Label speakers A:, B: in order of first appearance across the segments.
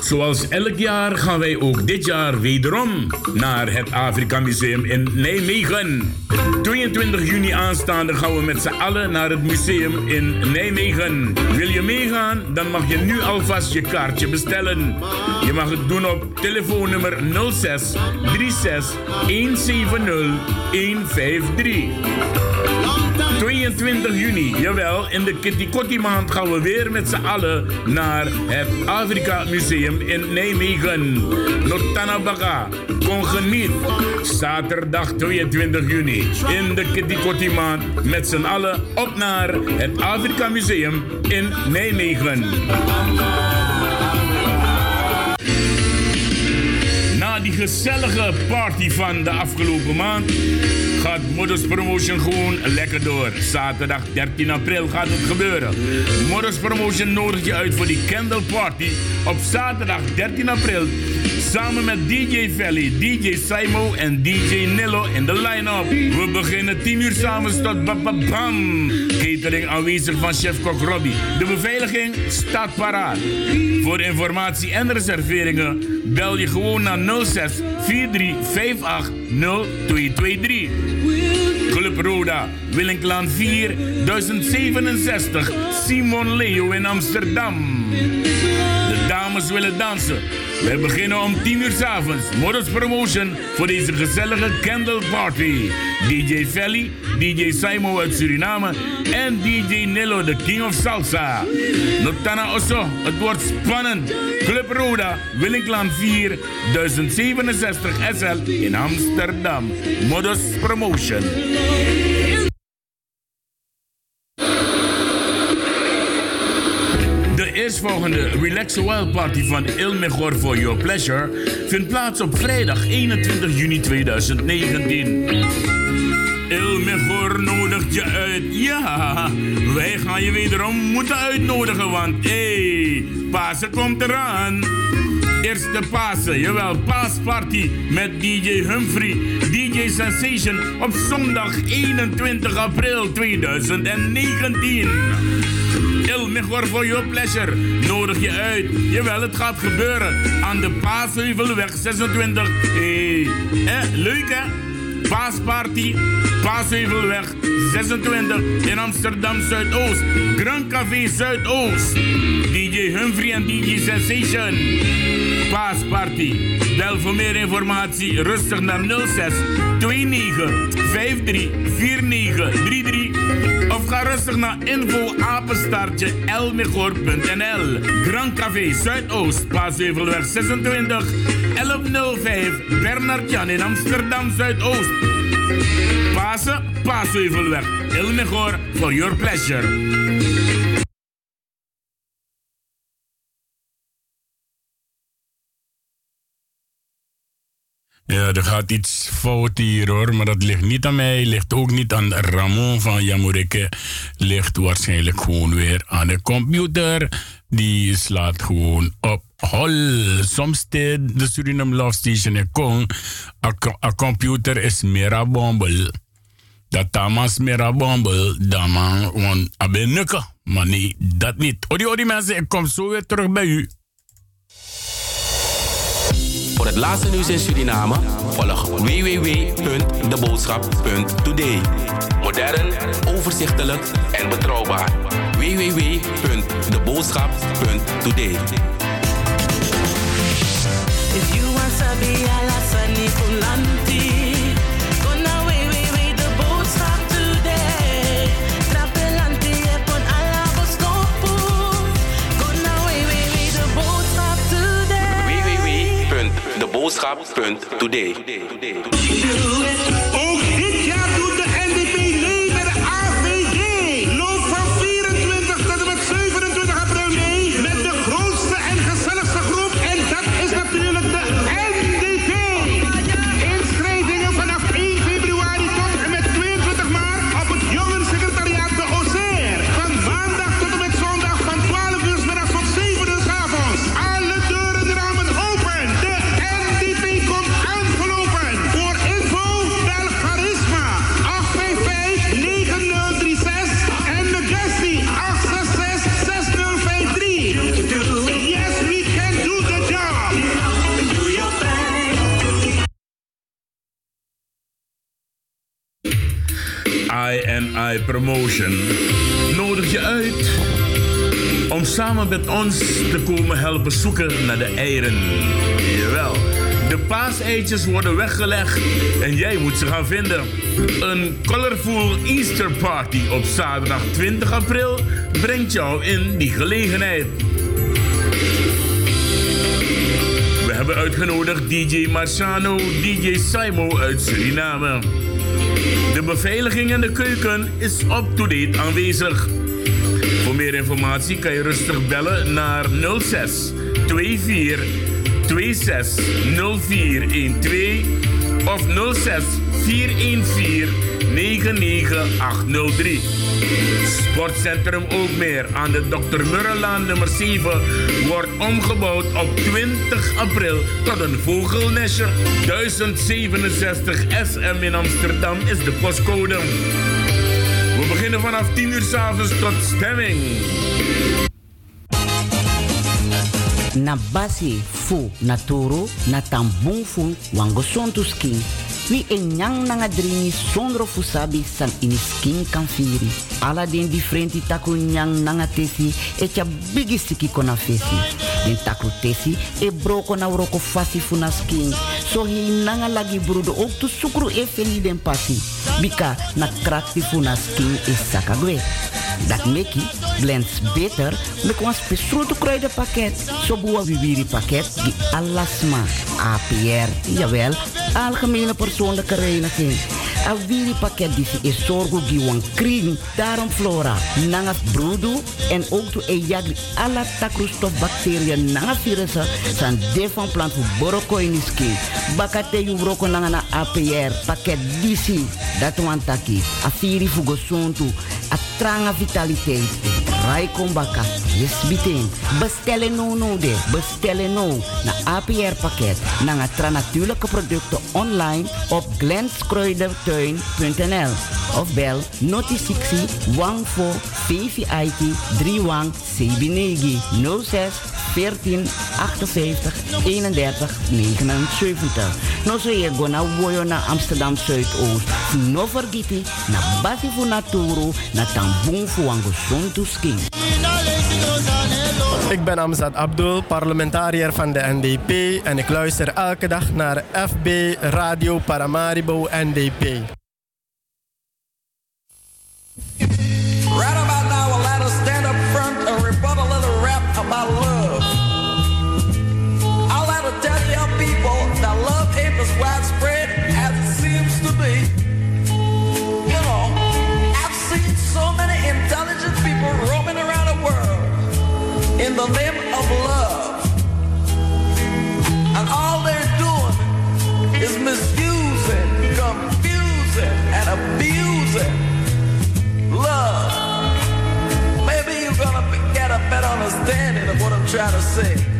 A: Zoals elk jaar gaan wij ook dit jaar wederom naar het Afrika Museum in Nijmegen. 22 juni aanstaande gaan we met z'n allen naar het museum in Nijmegen. Wil je meegaan? Dan mag je nu alvast je kaartje bestellen. Je mag het doen op telefoonnummer 06 36 170 153. 22 juni, jawel, in de Kitty Kotti maand gaan we weer met z'n allen naar het Afrika Museum in Nijmegen. Notanabaka, kon geniet. Zaterdag 22 juni in de Kitty Kotti maand met z'n allen op naar het Afrika Museum in Nijmegen. Die gezellige party van de afgelopen maand gaat Modus Promotion gewoon lekker door. Zaterdag 13 april gaat het gebeuren. Modus Promotion nodigt je uit voor die Candle Party op zaterdag 13 april. Samen met DJ Valley, DJ Simo en DJ Nillo in de line-up. We beginnen 10 uur samen tot bam. Catering aanwezig van chef-kok Robbie. De beveiliging staat paraat. Voor informatie en reserveringen bel je gewoon naar 06 4358 0223. Club Roda, Willinklaan 4, 1067, Simon Leo in Amsterdam. Dames willen dansen. We beginnen om 10 uur s avonds. Modus Promotion voor deze gezellige candle party. DJ Felly, DJ Simon uit Suriname en DJ Nilo, de King of Salsa. Notana Osso, het wordt spannend. Club Roda, Willinklaan 4, 1067 SL in Amsterdam. Modus Promotion. Eerstvolgende Relax Wild Party van Il Mejor for Your Pleasure vindt plaats op vrijdag 21 juni 2019. Il Mejor nodigt je uit. Ja, wij gaan je wederom moeten uitnodigen, want hey, Pasen komt eraan. Eerste Pasen, jawel, paasparty met DJ Humphrey, DJ Sensation op zondag 21 april 2019. Il Mejor for Your Pleasure nodig je uit. Jawel, het gaat gebeuren aan de Paasheuvelweg 26. Hey, eh, leuk hè? Paasparty, Paasheuvelweg 26 in Amsterdam Zuidoost. Grand Café Zuidoost. DJ Humphrey en DJ Sensation. Paasparty. Bel voor meer informatie rustig naar 06 29 53 49 33 of ga rustig naar info apenstaartje. Grand Café Zuidoost, Paasheuvelweg 26 1105 Bernard Jan in Amsterdam Zuidoost. Pasen, Paasheuvelweg. Elmegor for your pleasure. Ja, er gaat iets fout hier hoor, maar dat ligt niet aan mij, ligt ook niet aan Ramon van Jamureke, ligt waarschijnlijk gewoon weer aan de computer. Die slaat gewoon op hol. Soms de, Suriname Love Station en kon, a computer is mera bombel. Dat tamas mera bombel, dan man, want. Maar nee, dat niet. Odi, odi mensen, ik kom zo weer terug bij u.
B: Voor het laatste nieuws in Suriname volg www.deboodschap.today. Modern, overzichtelijk en betrouwbaar. www.deboodschap.today.
C: If you want ala sani
B: www.deboodschap.today.
A: BNI Promotion nodig je uit om samen met ons te komen helpen zoeken naar de eieren. Jawel, de paaseitjes worden weggelegd en jij moet ze gaan vinden. Een colorful Easter party op zaterdag 20 april brengt jou in die gelegenheid. We hebben uitgenodigd DJ Marciano, DJ Simo uit Suriname. De beveiliging in de keuken is up-to-date aanwezig. Voor meer informatie kan je rustig bellen naar 06 24 26 0412 of 06 414 99803. Sportcentrum Ookmeer aan de Dr. Murrelaan nummer 7 wordt omgebouwd op 20 april tot een vogelnestje. 1067 SM in Amsterdam is de postcode. We beginnen vanaf 10 uur s'avonds tot stemming.
D: na basi fu na toro na tambung fu wango sontu skin wi e nyang nanga dringi sondro fu sabi san ini skin kan firi ala den differenti taku nyang nanga tesi e cha bigi siki kona fesi. Den taku tesi e broko na uroko fasi fu na skin so hi nanga lagi brudo tu sukru e feli den pasi. Bika na krakti fu na skin e sakagwe dat meki blends beter met een spesruto kruidenpakket. Zo boa viviri pakket die alasma. APR, jawel, algemene persoonlijke reiniging. A viri pakket die is zorgo die wan kring, daarom flora. Nanga brudu en ook to e jagri alla takroestof bacteriën nanga virussen san de van plant voor boroko in skin. Bakate yu broko nanga na APR pakket disi. Dat wan taki. A viri fugo sontu. A tranga vitaliteit. Rai kombaka. Yes biting. Bestellen no no de. Bestellen no. Na APR pakket. Nanga tra natuurlijke producten online op glenskruidertuin.nl of bel noti 60 wang voor VVIT 3 wang CB9 06 14 58 31 79. No so je go na woyo na Amsterdam Zuidoost. No vergeti na basi fu naturu na tambung fu wango sontu skin.
E: Ik ben Amzad Abdul, parlementariër van de NDP en ik luister elke dag naar FB Radio Paramaribo NDP.
F: In the name of love. And all they're doing is misusing, confusing, and abusing love. Maybe you're gonna get a better understanding of what I'm trying to say.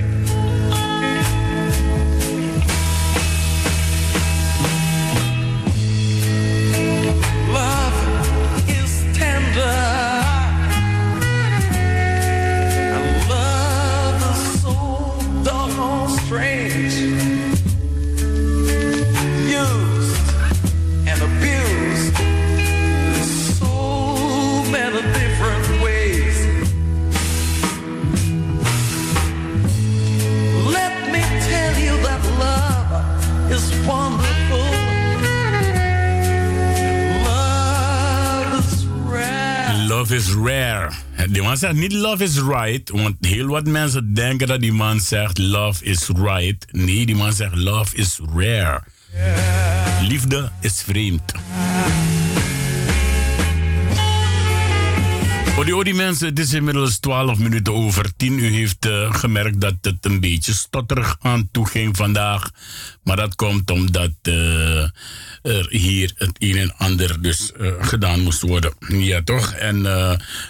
F: Love is rare.
A: Die man zegt niet love is right, want heel wat mensen denken dat die man zegt love is right. Nee, die man zegt love is rare. Liefde is vreemd. Voor die, mensen, het is inmiddels 12 minuten over 10. U heeft eh, gemerkt dat het een beetje stotterig aan toe ging vandaag. Maar dat komt omdat eh, er hier het een en ander dus eh, gedaan moest worden. Ja, toch? En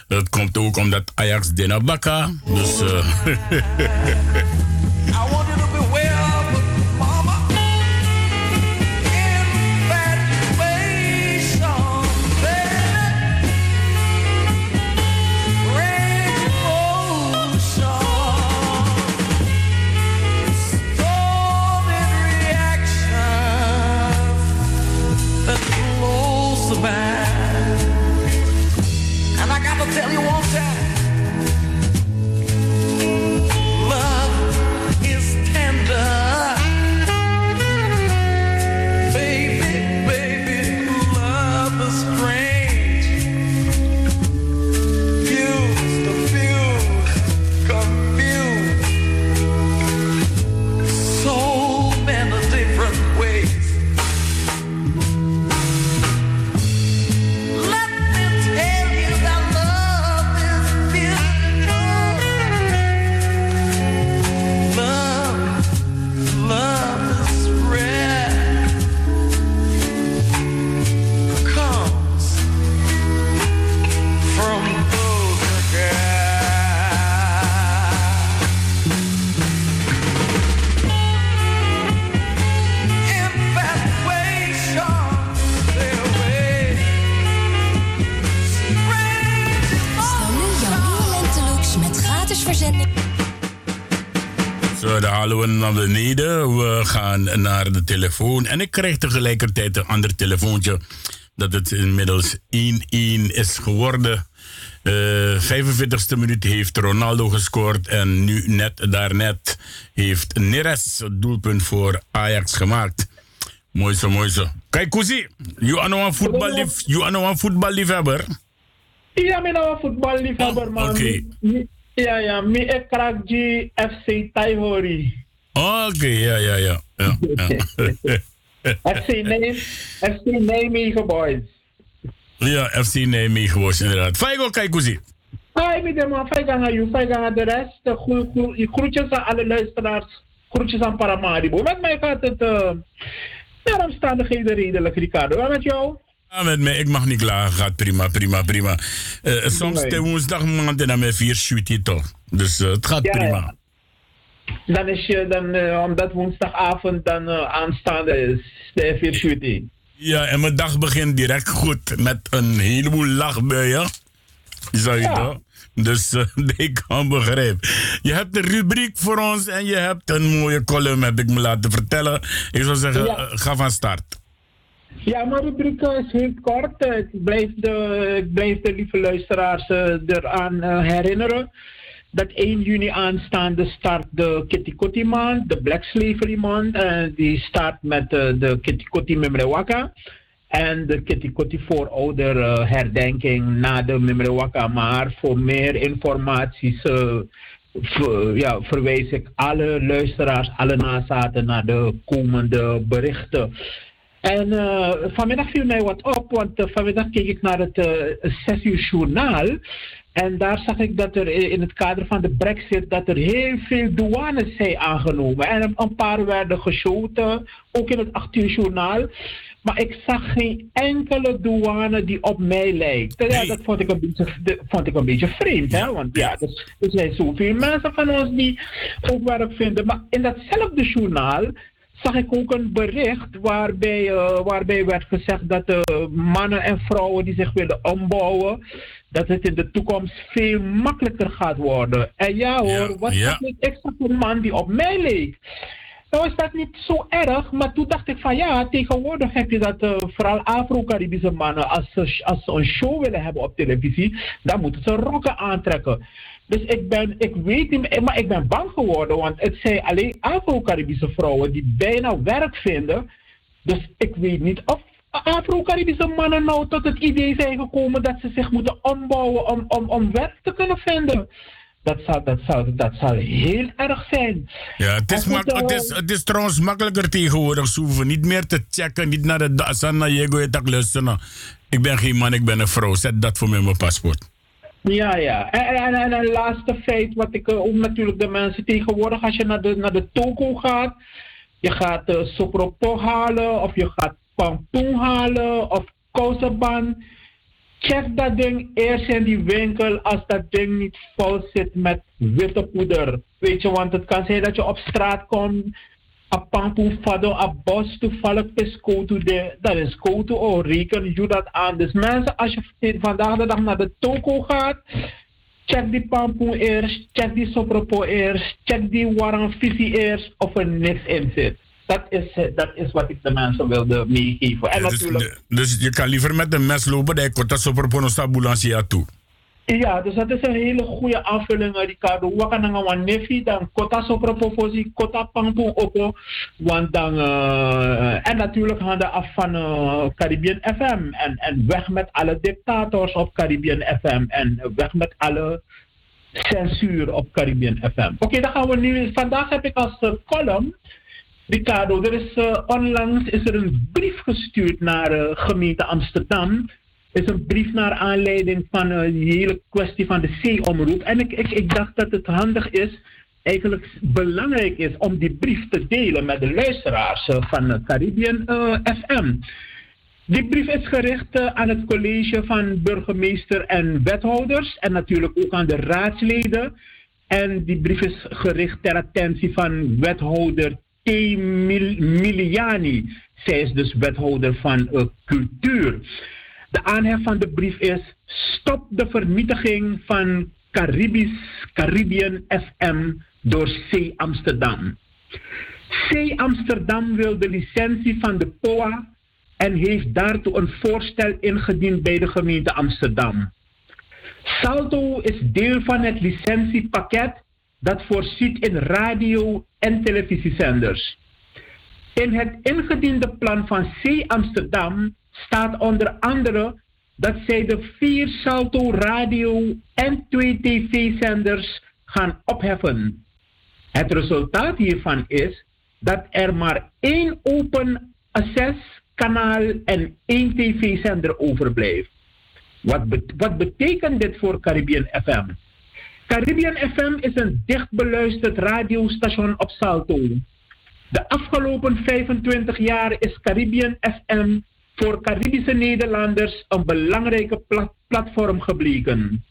A: dat komt ook omdat Ajax Denabaka. Dus. dan halen we naar beneden. We gaan naar de telefoon. En ik krijg tegelijkertijd een ander telefoontje. Dat het inmiddels 1-1 is geworden. Eh 45ste minuut heeft Ronaldo gescoord. En nu net daarnet heeft Neres het doelpunt voor Ajax gemaakt. Mooi zo, mooi zo. Kijk, you are nou een nou een voetballiefhebber.
G: Ja, mijn naam is voetballiefhebber, man.
A: oké.
G: Ja, ja, mi ik krak die FC Taihori.
A: Oké, ja, ja, ja. ja, ja.
G: FC, Nijm FC Nijmegen Boys.
A: ja, FC Nijmegen was inderdaad. Faigo, kijk, Kuzi.
G: Hi, met de man, vijf aan jou, aan de rest. De goe- goe- Groetjes aan alle luisteraars. Groetjes aan Paramaribo. Met mij gaat het uh, naar omstandigheden redelijk, Ricardo. Wat met jou?
A: Ja, met mij, ik mag niet klagen. Gaat prima, prima, prima. Eh, soms
G: Nee.
A: de woensdag maand en dan met vier shooty toch. Dus eh, het gaat
G: Ja,
A: prima.
G: ja. Dan is je, dan, uh, omdat woensdagavond dan uh, aanstaande is, de F4 shooting.
A: Ja, en mijn dag begint direct goed met een heleboel lachbuien. Zou je
G: Ja.
A: toch? Dus eh, ik kan begrijpen. Je hebt een rubriek voor ons en je hebt een mooie column, heb ik me laten vertellen. Ik zou zeggen,
G: Ja.
A: eh, ga van start.
G: Ja, mijn rubriek eh, heel kort. Eh, Ik blijf de, de lieve luisteraars eh, eraan eh, herinneren dat 1 juni aanstaande start de Kitty maand, de Black Slavery maand. En die start met eh, de Kitty Kotti Memrewaka. En de Kitty Kotti voorouder eh, herdenking na de Memrewaka. Maar voor meer informatie eh, ver- ja, verwijs ik alle luisteraars, alle nazaten naar de komende berichten. En eh, vanmiddag viel mij wat op, want eh, vanmiddag keek ik naar het eh 6 uur journaal. En daar zag ik dat er in het kader van de brexit dat er heel veel douanes zijn aangenomen. En een- paar werden geschoten, ook in het 8 uur journaal. Maar ik zag geen enkele douane die op mij lijkt. Ja,
A: Nee.
G: dat vond ik een beetje, vond ik een beetje vreemd. Hè? Want ja, dus, er zijn zoveel mensen van ons die ook werk vinden. Maar in datzelfde journaal zag ik ook een bericht waarbij, eh, waarbij werd gezegd dat de mannen en vrouwen die zich willen ombouwen, dat het in de toekomst veel makkelijker gaat worden. En ja hoor,
A: Ja,
G: wat
A: ja.
G: zag ik? Ik zag een man die op mij leek. Nou is dat niet zo erg, maar toen dacht ik van ja, tegenwoordig heb je dat eh, vooral Afro-Caribische mannen, als ze, als ze een show willen hebben op televisie, dan moeten ze rokken aantrekken. Dus ik ben, ik weet niet, maar ik ben bang geworden, want het zijn alleen Afro-Caribische vrouwen die bijna werk vinden. Dus ik weet niet of Afro-Caribische mannen nou tot het idee zijn gekomen dat ze zich moeten ombouwen om, om, om werk te kunnen vinden. Dat zal, dat, zal, dat zal heel erg zijn.
A: Ja, het is, het,
G: eh,
A: is, het is trouwens makkelijker tegenwoordig. Ze hoeven niet meer te checken, niet naar de je goeie tak luisteren. Ik ben geen man, ik ben een vrouw. Zet dat voor mij in mijn paspoort.
G: Ja, ja. En, en, en een laatste feit, wat ik eh, ook natuurlijk de mensen tegenwoordig, als je naar de, naar de toko gaat, je gaat uh, halen, of je gaat pampoen halen, of kousenban. Check dat ding eerst in die winkel als dat ding niet vol zit met witte poeder. Weet je, want het kan zijn dat je op straat komt, pampoen fado, bos toevallig is koto de, dat is koto, oh reken je dat aan. Dus mensen, als je vandaag de dag naar de toko gaat, check die pampoen eerst, check die sopropo eerst, check die visie eerst of er niks in zit. Dat is, eh, dat is wat ik de mensen wilde meegeven. En
A: dus,
G: natuurlijk,
A: dus je kan liever met een mes lopen, dat je kort als op een ambulance toe.
G: Ja, dus dat is een hele goede aanvulling, Ricardo. Naar een nefi, dan kota sopropofosi, kota pampo opo. Want dan, eh, en natuurlijk we af van eh, Caribbean FM. En, en weg met alle dictators op Caribbean FM. En weg met alle censuur op Caribbean FM. Oké, dan gaan we nu. Vandaag heb ik als eh, column. Ricardo, er is onlangs is er een brief gestuurd naar gemeente Amsterdam is een brief naar aanleiding van eh, die hele kwestie van de C-omroep. En ik, ik, ik dacht dat het handig is, eigenlijk belangrijk is, om die brief te delen met de luisteraars eh, van eh, Caribbean FM. Die brief is gericht aan het college van burgemeester en wethouders en natuurlijk ook aan de raadsleden. En die brief is gericht ter attentie van wethouder T. Mil- Miliani. Zij is dus wethouder van cultuur. De aanhef van de brief is: stop de vernietiging van Caribisch, Caribbean FM door C Amsterdam. C Amsterdam wil de licentie van de POA en heeft daartoe een voorstel ingediend bij de gemeente Amsterdam. Salto is deel van het licentiepakket dat voorziet in radio- en televisiezenders. In het ingediende plan van C Amsterdam staat onder andere dat zij de vier Salto radio- en twee tv-zenders gaan opheffen. Het resultaat hiervan is dat er maar één open access kanaal en één tv-zender overblijft. Wat, wat betekent dit voor Caribbean FM? Caribbean FM is een dicht beluisterd radiostation op Salto. De afgelopen 25 jaar is Caribbean FM voor Caribische Nederlanders een belangrijke pla- platform gebleken.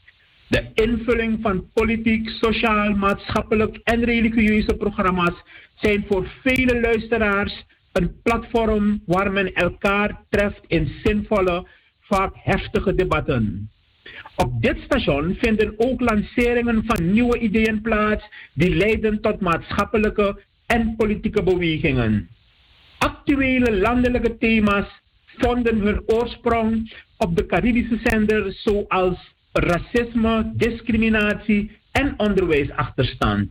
G: De invulling van politiek, sociaal, maatschappelijk en religieuze programma's zijn voor vele luisteraars een platform waar men elkaar treft in zinvolle, vaak heftige debatten. Op dit station vinden ook lanceringen van nieuwe ideeën plaats die leiden tot maatschappelijke en politieke bewegingen. Actuele landelijke thema's vonden hun oorsprong op de Caribische zender zoals racisme, discriminatie en onderwijsachterstand.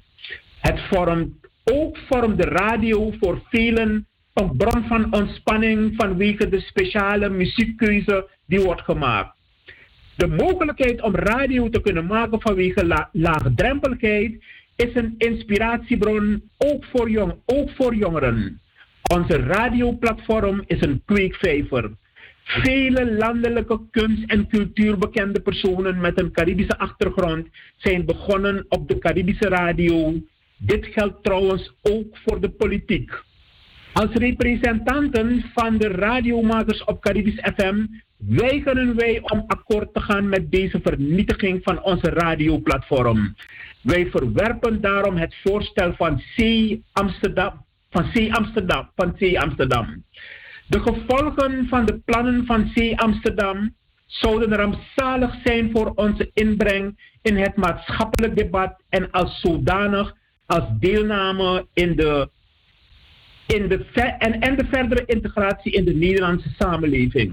G: Het vormt ook vormt de radio voor velen een bron van ontspanning vanwege de speciale muziekkeuze die wordt gemaakt. De mogelijkheid om radio te kunnen maken vanwege la laagdrempeligheid is een inspiratiebron ook voor, jong, ook voor jongeren. Onze radioplatform is een kweekvijver. Vele landelijke kunst- en cultuurbekende personen met een Caribische achtergrond zijn begonnen op de Caribische radio. Dit geldt trouwens ook voor de politiek. Als representanten van de radiomakers op Caribisch FM weigeren wij om akkoord te gaan met deze vernietiging van onze radioplatform. Wij verwerpen daarom het voorstel van C Amsterdam, van C Amsterdam, van C Amsterdam. De gevolgen van de plannen van C Amsterdam zouden rampzalig zijn voor onze inbreng in het maatschappelijk debat en als zodanig als deelname in de, in de en, en de verdere integratie in de Nederlandse samenleving.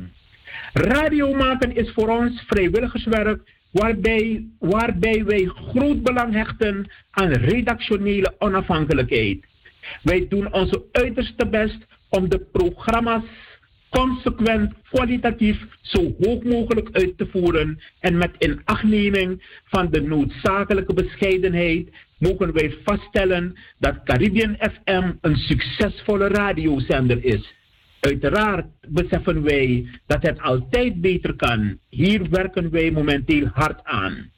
G: Radio maken is voor ons vrijwilligerswerk waarbij, waarbij wij groot belang hechten aan redactionele onafhankelijkheid. Wij doen onze uiterste best om de programma's consequent kwalitatief zo hoog mogelijk uit te voeren en met inachtneming van de noodzakelijke bescheidenheid mogen wij vaststellen dat Caribbean FM een succesvolle radiozender is. Uiteraard beseffen wij dat het altijd beter kan. Hier werken wij momenteel hard aan.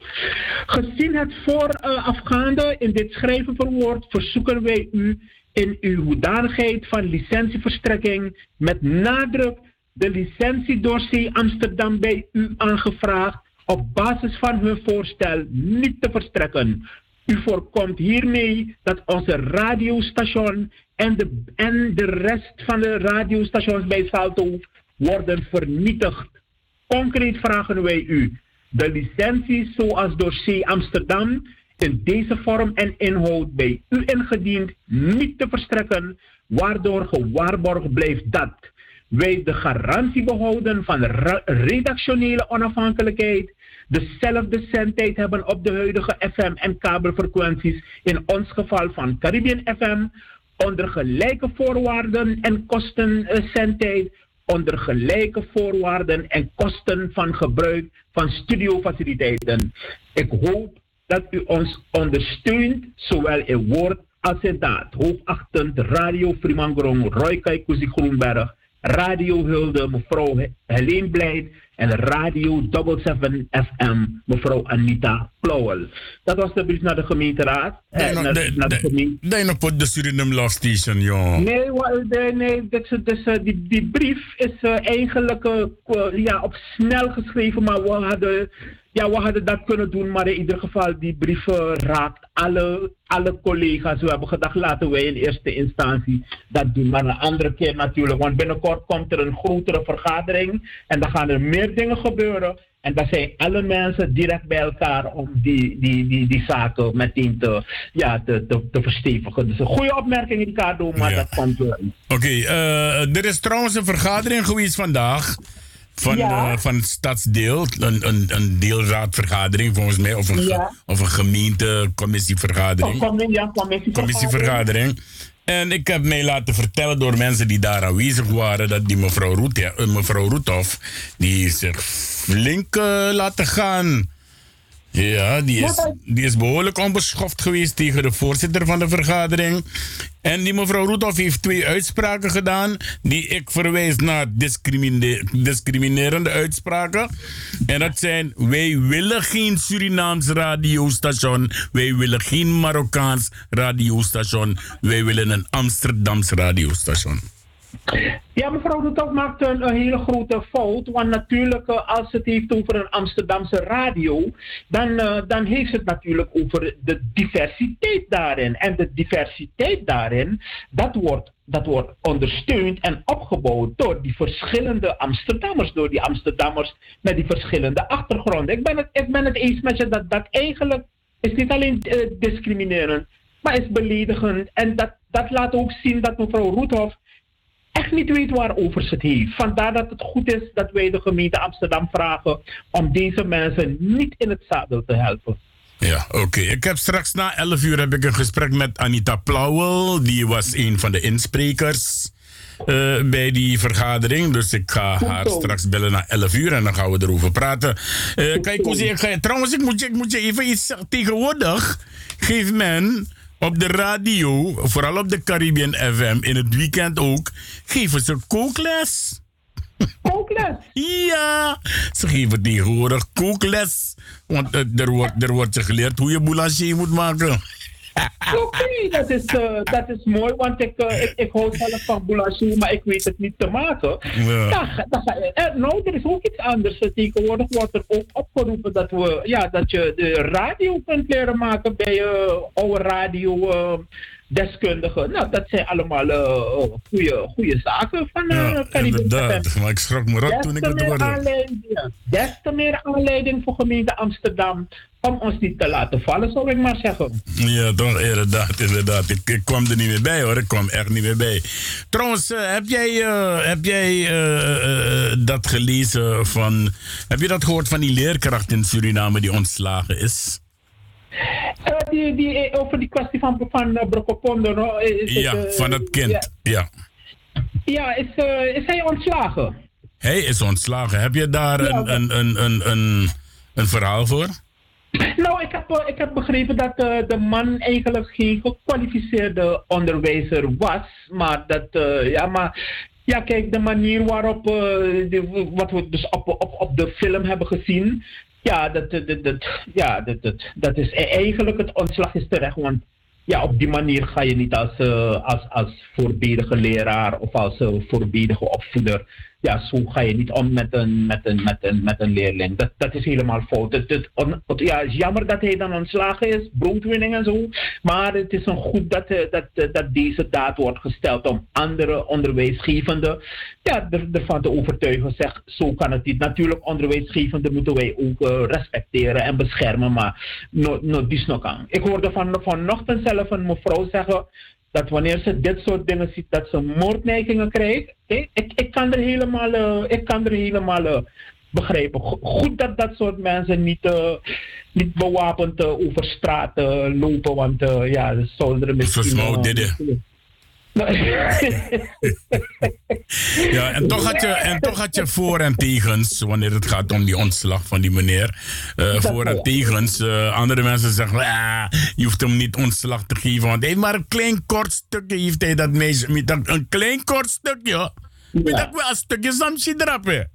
G: Gezien het voorafgaande in dit schrijven verwoord, verzoeken wij u in uw hoedanigheid van licentieverstrekking met nadruk de licentie Amsterdam bij u aangevraagd op basis van hun voorstel niet te verstrekken. U voorkomt hiermee dat onze radiostation en de, en de rest van de radiostations bij Salto worden vernietigd. Concreet vragen wij u de licentie zoals door C Amsterdam in deze vorm en inhoud bij u ingediend niet te verstrekken, waardoor gewaarborgd blijft dat wij de garantie behouden van redactionele onafhankelijkheid, dezelfde zendtijd hebben op de huidige FM en kabelfrequenties, in ons geval van Caribbean FM, onder gelijke voorwaarden en kosten eh, zendtijd, onder gelijke voorwaarden en kosten van gebruik van studiofaciliteiten. Ik hoop dat u ons ondersteunt, zowel in woord als in daad. Hoogachtend Radio Frimangrong, Roy Kaikuzi Groenberg, Radio Hulde, mevrouw Helene Blijd en Radio 77 FM, mevrouw Anita Plauwel. Dat was de brief naar de gemeenteraad. Eh,
H: Nee, no,
G: naar,
H: de-
G: naar de
H: de-
G: gemeente.
H: Nee, no put de Suriname Love Station, joh.
G: Nee, nee, nee dus, eh, die, die brief is eh, eigenlijk ja, op snel geschreven, maar we hadden, ja, we hadden dat kunnen doen. Maar in ieder geval, die brief raakt alle, alle collega's. We hebben gedacht, laten wij in eerste instantie dat doen. Maar een andere keer natuurlijk, want binnenkort komt er een grotere vergadering en dan gaan er meer dingen gebeuren. En daar zijn alle mensen direct bij elkaar om die, die, die, die zaken meteen te, ja, te, te, te verstevigen. Dus een goede opmerking, Ricardo, maar
A: Ja.
G: dat komt wel.
A: Oké, eh, er is trouwens een vergadering geweest vandaag. Van,
G: Ja.
A: eh, van het stadsdeel. Een, een, een deelraadvergadering volgens mij. Of een,
G: Ja.
A: of een
G: in, ja, commissievergadering.
A: En ik heb mij laten vertellen door mensen die daar aanwezig waren dat die mevrouw, Roet, eh, mevrouw Roethoff, die zich flink eh, laten gaan. Ja, die is, die is behoorlijk onbeschoft geweest tegen de voorzitter van de vergadering. En die mevrouw Roethoff heeft twee uitspraken gedaan. Die ik verwijs naar discrimine- discriminerende uitspraken. En dat zijn: wij willen geen Surinaams radiostation. Wij willen geen Marokkaans radiostation. Wij willen een Amsterdams radiostation.
G: Ja, mevrouw de Top maakt een, hele grote fout. Want natuurlijk, eh, als het heeft over een Amsterdamse radio, dan, eh, dan heeft het natuurlijk over de diversiteit daarin. En de diversiteit daarin, dat wordt, dat wordt ondersteund en opgebouwd door die verschillende Amsterdammers, door die Amsterdammers met die verschillende achtergronden. Ik ben het, ik ben het eens met je dat dat eigenlijk is niet alleen eh, discriminerend, maar is beledigend. En dat, dat laat ook zien dat mevrouw Roethoff echt niet weet waarover ze het heeft. Vandaar dat het goed is dat wij de gemeente Amsterdam vragen om deze mensen niet in het zadel te helpen.
A: Ja, oké. Ik heb straks na 11 uur heb ik een gesprek met Anita Plauwel. Die was een van de insprekers eh, bij die vergadering. Dus ik ga haar straks bellen na 11 uur en dan gaan we erover praten. Eh, kijk, Koezie, ik ga, trouwens, ik moet, je, ik moet je even iets zeggen. Tegenwoordig geeft men op de radio, vooral op de Caribbean FM, in het weekend ook, geven ze kookles.
G: Kookles.
A: Ja, ze geven tegenwoordig kookles. Want eh, er, wordt, er wordt je geleerd hoe je boulanger moet maken.
G: Oké, dat, is, eh, dat is mooi, want ik, eh, ik, ik hou zelf van boulanger, maar ik weet het niet te maken.
A: Ja.
G: Je- eh, nou, er is ook iets anders. Tegenwoordig wordt er ook opgeroepen dat, we, ja, dat je de radio kunt leren maken bij uh, oude radio. Eh, deskundigen. Nou, dat zijn allemaal uh, goede, goede zaken van uh,
A: Ja, inderdaad. Maar ik schrok me rot toen ik het hoorde.
G: Des te meer aanleiding voor gemeente Amsterdam om ons niet te laten vallen, zou ik maar zeggen.
A: Ja, toch, inderdaad, inderdaad. Ik, ik kwam er niet meer bij hoor, ik kwam echt niet meer bij. Trouwens, eh, heb jij, eh, heb jij eh, eh, dat gelezen van... Heb je dat gehoord van die leerkracht in Suriname die ontslagen is?
G: Uh, die, die, over die kwestie van, van Brokopondo, no? is
A: ja,
G: het, uh,
A: van het kind, ja.
G: Ja, ja is, uh, is hij ontslagen?
A: Hij is ontslagen. Heb je daar
G: Ja,
A: een, een, een, een, een, een verhaal voor?
G: Nou, ik heb, ik heb begrepen dat de man eigenlijk geen gekwalificeerde onderwijzer was. Maar dat, ja, maar ja, kijk, de manier waarop, uh, de, wat we dus op, op, op de film hebben gezien. Ja, dat, dat, ja dat, dat, dat is e-, eigenlijk het ontslag is terecht. Want ja, op die manier ga je niet als, uh, als, als voorbedige leraar of als uh, voorbedige opvoeder. Ja, zo ga je niet om met een, met een, met een, met een leerling. Dat, dat is helemaal fout. Het, ja, is jammer dat hij dan ontslagen is, broodwinning en zo. Maar het is een goed dat, uh, dat, dat deze daad wordt gesteld om andere onderwijsgevenden ja, er, ervan te overtuigen. Zeg, zo kan het niet. Natuurlijk, onderwijsgevenden moeten wij ook uh, respecteren en beschermen, maar no, no, die. Ik hoorde van, vanochtend zelf een mevrouw zeggen dat wanneer ze dit soort dingen ziet, dat ze moordneigingen krijgt. Ik, ik, ik kan er helemaal, uh, ik kan er helemaal uh, begrijpen. Goed dat dat soort mensen niet, uh, niet bewapend over straat lopen, want ja, ze zouden er misschien...
A: ja, en toch, had je, en toch had je voor en tegens, wanneer het gaat om die ontslag van die meneer. Uh, voor en tegens. Uh, andere mensen zeggen, ah, je hoeft hem niet ontslag te geven, want hij maar een klein kort stukje, heeft hij dat meisje, met een, een klein kort stukje. Met ja. dat wel een stukje samsi drappen.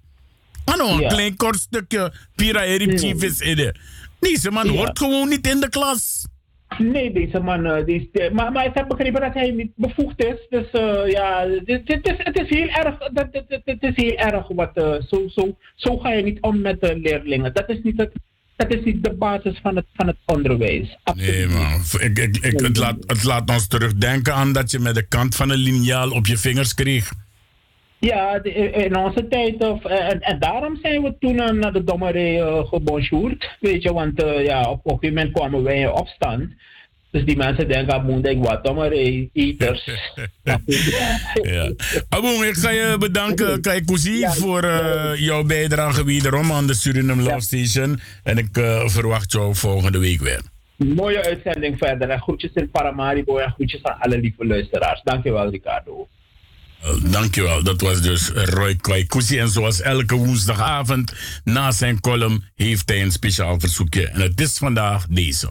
A: Ano, een ja. klein kort stukje, pira erip chief is in Deze man ja. hoort gewoon niet in de klas.
G: Nee, deze man, uh, deze, maar, maar ik heb begrepen dat hij niet bevoegd is. Dus uh, ja, dit, dit is, het is heel erg, dat, dit, dit, dit is heel erg wat, uh, zo, zo, zo ga je niet om met de leerlingen. Dat is niet het, dat is niet de basis van het, van het onderwijs.
A: Absoluut. Nee, man. Ik, ik, ik, het, laat, het laat ons terugdenken aan dat je met de kant van een liniaal op je vingers kreeg.
G: Ja, de- in onze tijd. Of, eh, en, en daarom zijn we toen eh, naar de dommerij eh gebonjourd. Weet je, want eh, ja, op, een gegeven moment kwamen wij in opstand. Dus die mensen denken, ah, moet ik wat dommerij, eaters.
A: Ja. Aboom, ik ga je bedanken, Kaikousi, voor eh, jouw bijdrage wederom aan de Suriname Love Station. En ik eh, verwacht jou volgende week weer.
G: Mooie uitzending verder. En groetjes in Paramaribo en groetjes aan alle lieve luisteraars. Dankjewel, Ricardo.
A: Dankjewel. Dat was dus Roy Kwaikusi. En zoals elke woensdagavond na zijn column heeft hij een speciaal verzoekje. En het is vandaag deze.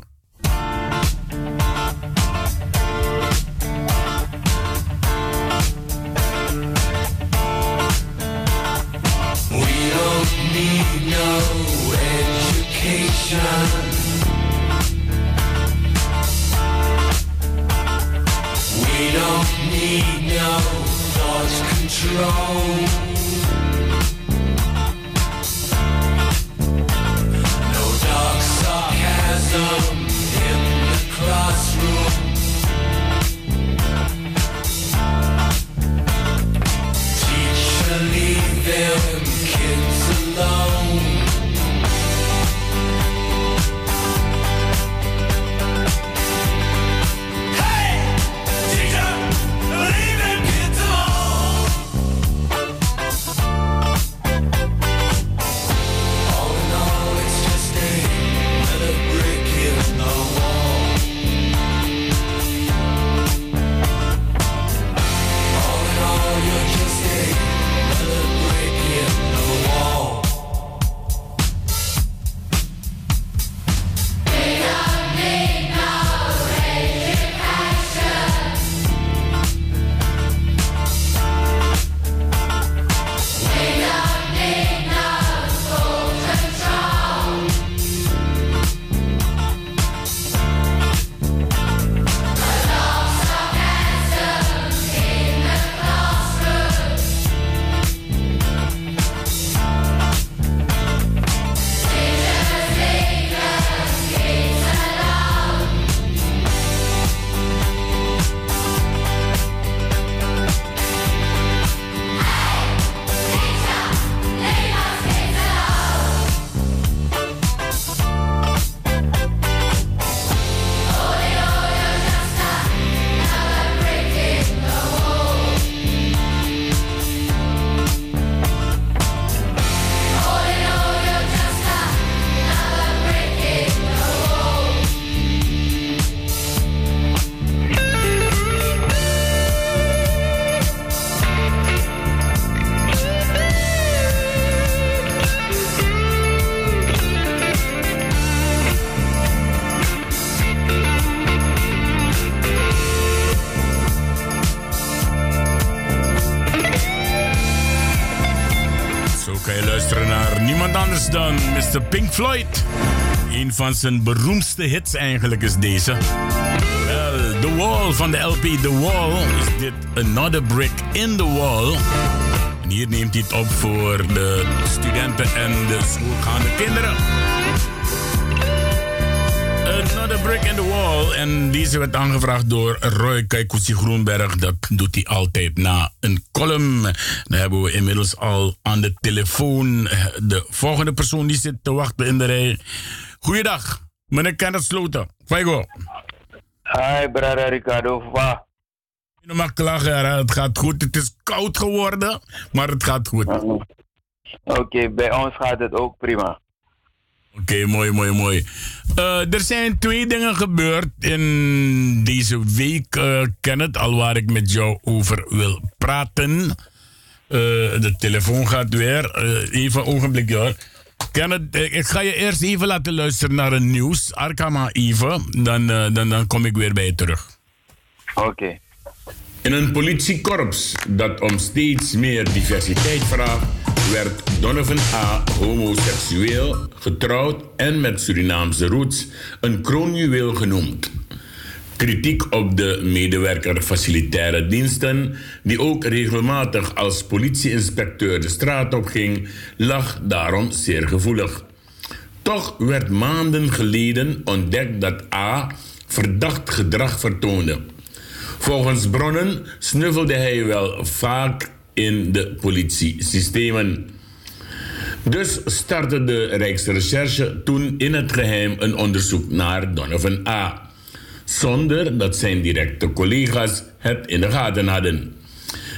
H: Thought control. No dark sarcasm in the classroom. Teacher, leave them
A: Je luisteren naar niemand anders dan Mr. Pink Floyd. Een van zijn beroemdste hits eigenlijk is deze. Wel, The Wall van de LP The Wall is dit Another Brick in the Wall. En hier neemt hij het op voor de studenten en de schoolgaande kinderen. Another Brick in the Wall. En deze werd aangevraagd door Roy Kaikousi Groenberg. Dat doet hij altijd na een column. Dan hebben we inmiddels al aan de telefoon eh, de volgende persoon die zit te wachten in de rij. Goeiedag, meneer Kenneth Sloten. Faigo.
I: Hi, brother Ricardo. Wa.
A: Je mag klagen, het gaat goed. Het is koud geworden, maar het gaat goed.
I: Oké, bij ons gaat het ook prima.
A: Oké, mooi, mooi, mooi. Eh, er zijn twee dingen gebeurd in deze week, eh Kenneth, al waar ik met jou over wil praten. Eh, de telefoon gaat weer. Eh, even een ogenblikje hoor. Kenneth, ik ga je eerst even laten luisteren naar een nieuws. Arkama even, dan, dan, dan kom ik weer bij je terug.
I: Oké.
A: In een politiekorps dat om steeds meer diversiteit vraagt, werd Donovan A. homoseksueel, getrouwd en met Surinaamse roots een kroonjuweel genoemd. Kritiek op de medewerker facilitaire diensten, die ook regelmatig als politieinspecteur de straat op ging, lag daarom zeer gevoelig. Toch werd maanden geleden ontdekt dat A. verdacht gedrag vertoonde. Volgens bronnen snuffelde hij wel vaak in de politiesystemen. Dus startte de Rijksrecherche toen in het geheim een onderzoek naar Donovan A. Zonder dat zijn directe collega's het in de gaten hadden.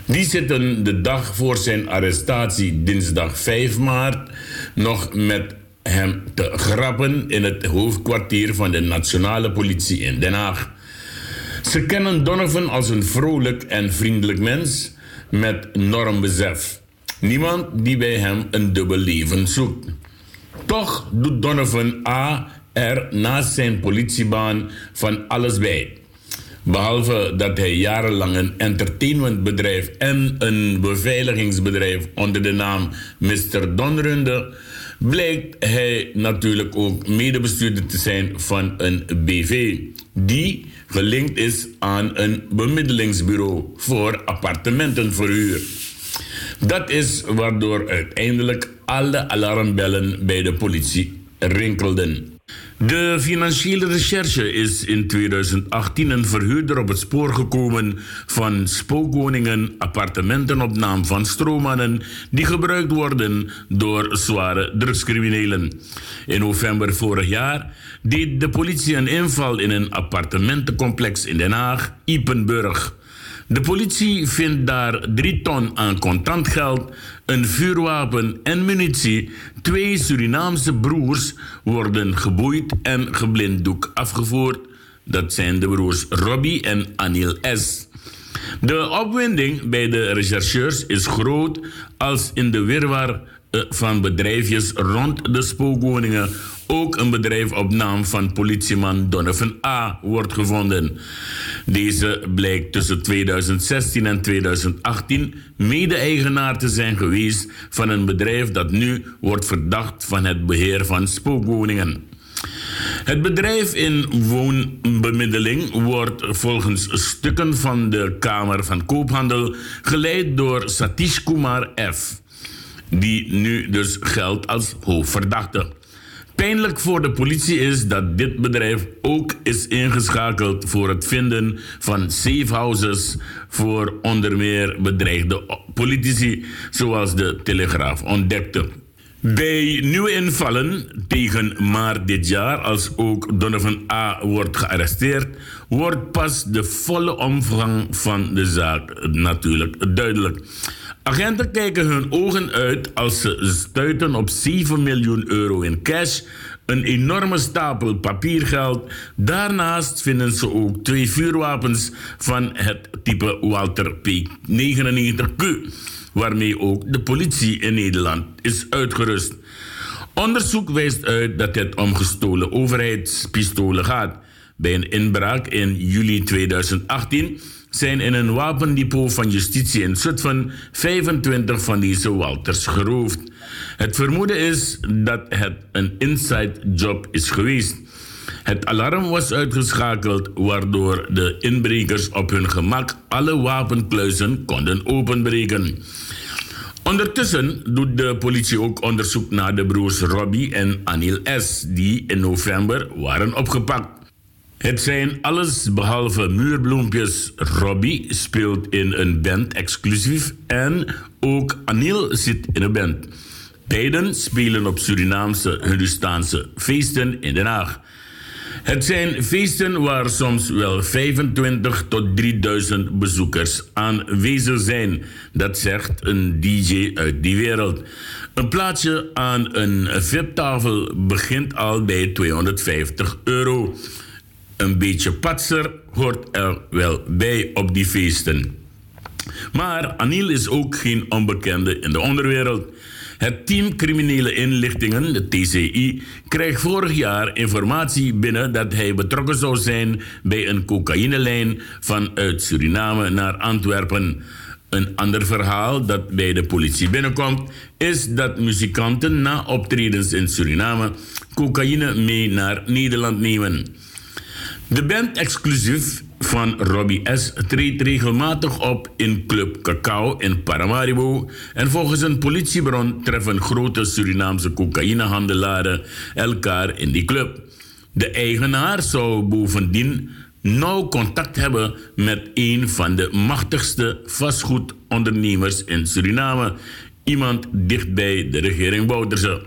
A: Die zitten de dag voor zijn arrestatie, dinsdag 5 maart, nog met hem te grappen in het hoofdkwartier van de Nationale Politie in Den Haag. Ze kennen Donovan als een vrolijk en vriendelijk mens met normbesef. Niemand die bij hem een dubbel leven zoekt. Toch doet Donovan A. er naast zijn politiebaan van alles bij. Behalve dat hij jarenlang een entertainmentbedrijf en een beveiligingsbedrijf onder de naam Mr. Don runde, blijkt hij natuurlijk ook medebestuurder te zijn van een BV, die gelinkt is aan een bemiddelingsbureau voor appartementenverhuur. Dat is waardoor uiteindelijk alle alarmbellen bij de politie rinkelden. De financiële recherche is in 2018 een verhuurder op het spoor gekomen van spookwoningen, appartementen op naam van stroommannen die gebruikt worden door zware drugscriminelen. In november vorig jaar deed de politie een inval in een appartementencomplex in Den Haag, Ipenburg. De politie vindt daar 3 ton aan contant geld, een vuurwapen en munitie. Twee Surinaamse broers worden geboeid en geblinddoek afgevoerd. Dat zijn de broers Robbie en Anil S. De opwinding bij de rechercheurs is groot als in de wirwar van bedrijfjes rond de spookwoningen ook een bedrijf op naam van politieman Donovan A. wordt gevonden. Deze blijkt tussen 2016 en 2018 mede-eigenaar te zijn geweest van een bedrijf dat nu wordt verdacht van het beheer van spookwoningen. Het bedrijf in woonbemiddeling wordt volgens stukken van de Kamer van Koophandel geleid door Satish Kumar F., die nu dus geldt als hoofdverdachte. Pijnlijk voor de politie is dat dit bedrijf ook is ingeschakeld voor het vinden van safe houses voor onder meer bedreigde politici, zoals de Telegraaf ontdekte. Bij nieuwe invallen tegen maart dit jaar, als ook Donovan A. wordt gearresteerd, wordt pas de volle omvang van de zaak natuurlijk duidelijk. Agenten kijken hun ogen uit als ze stuiten op 7 miljoen euro in cash, een enorme stapel papiergeld. Daarnaast vinden ze ook twee vuurwapens van het type Walter P99Q, waarmee ook de politie in Nederland is uitgerust. Onderzoek wijst uit dat het om gestolen overheidspistolen gaat. Bij een inbraak in juli 2018 zijn in een wapendepot van justitie in Zutphen 25 van deze Walters geroofd. Het vermoeden is dat het een inside job is geweest. Het alarm was uitgeschakeld, waardoor de inbrekers op hun gemak alle wapenkluizen konden openbreken. Ondertussen doet de politie ook onderzoek naar de broers Robbie en Anil S., die in november waren opgepakt. Het zijn alles behalve muurbloempjes. Robbie speelt in een band exclusief en ook Anil zit in een band. Beiden spelen op Surinaamse Hindustaanse feesten in Den Haag. Het zijn feesten waar soms wel 25 tot 3000 bezoekers aanwezig zijn. Dat zegt een DJ uit die wereld. Een plaatsje aan een VIP-tafel begint al bij 250 euro. Een beetje patser hoort er wel bij op die feesten. Maar Anil is ook geen onbekende in de onderwereld. Het team Criminele Inlichtingen, de TCI, kreeg vorig jaar informatie binnen dat hij betrokken zou zijn bij een cocaïnelijn vanuit Suriname naar Antwerpen. Een ander verhaal dat bij de politie binnenkomt, is dat muzikanten na optredens in Suriname cocaïne mee naar Nederland nemen. De band exclusief van Robbie S. treedt regelmatig op in Club Cacao in Paramaribo. En volgens een politiebron treffen grote Surinaamse cocaïnehandelaren elkaar in die club. De eigenaar zou bovendien nauw contact hebben met een van de machtigste vastgoedondernemers in Suriname. Iemand dichtbij de regering Bouterse.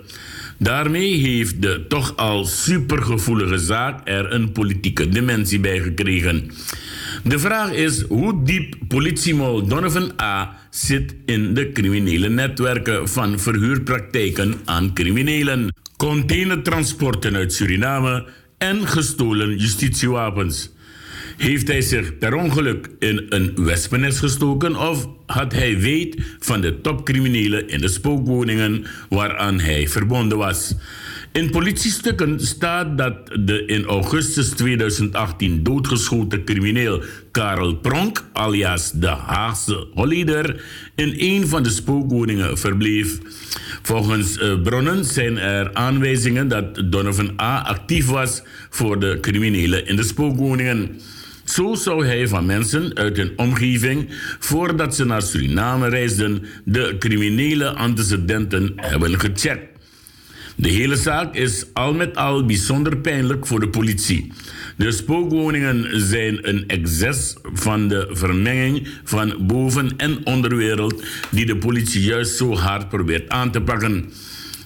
A: Daarmee heeft de toch al supergevoelige zaak er een politieke dimensie bij gekregen. De vraag is hoe diep politiemol Donovan A. zit in de criminele netwerken van verhuurpraktijken aan criminelen, containertransporten uit Suriname en gestolen justitiewapens. Heeft hij zich per ongeluk in een wespennest gestoken of had hij weet van de topcriminelen in de spookwoningen waaraan hij verbonden was? In politiestukken staat dat de in augustus 2018 doodgeschoten crimineel Karel Pronk, alias de Haagse Holleder, in een van de spookwoningen verbleef. Volgens eh, bronnen zijn er aanwijzingen dat Donovan A. actief was voor de criminelen in de spookwoningen. Zo zou hij van mensen uit hun omgeving, voordat ze naar Suriname reisden, de criminele antecedenten hebben gecheckt. De hele zaak is al met al bijzonder pijnlijk voor de politie. De spookwoningen zijn een excess van de vermenging van boven- en onderwereld die de politie juist zo hard probeert aan te pakken.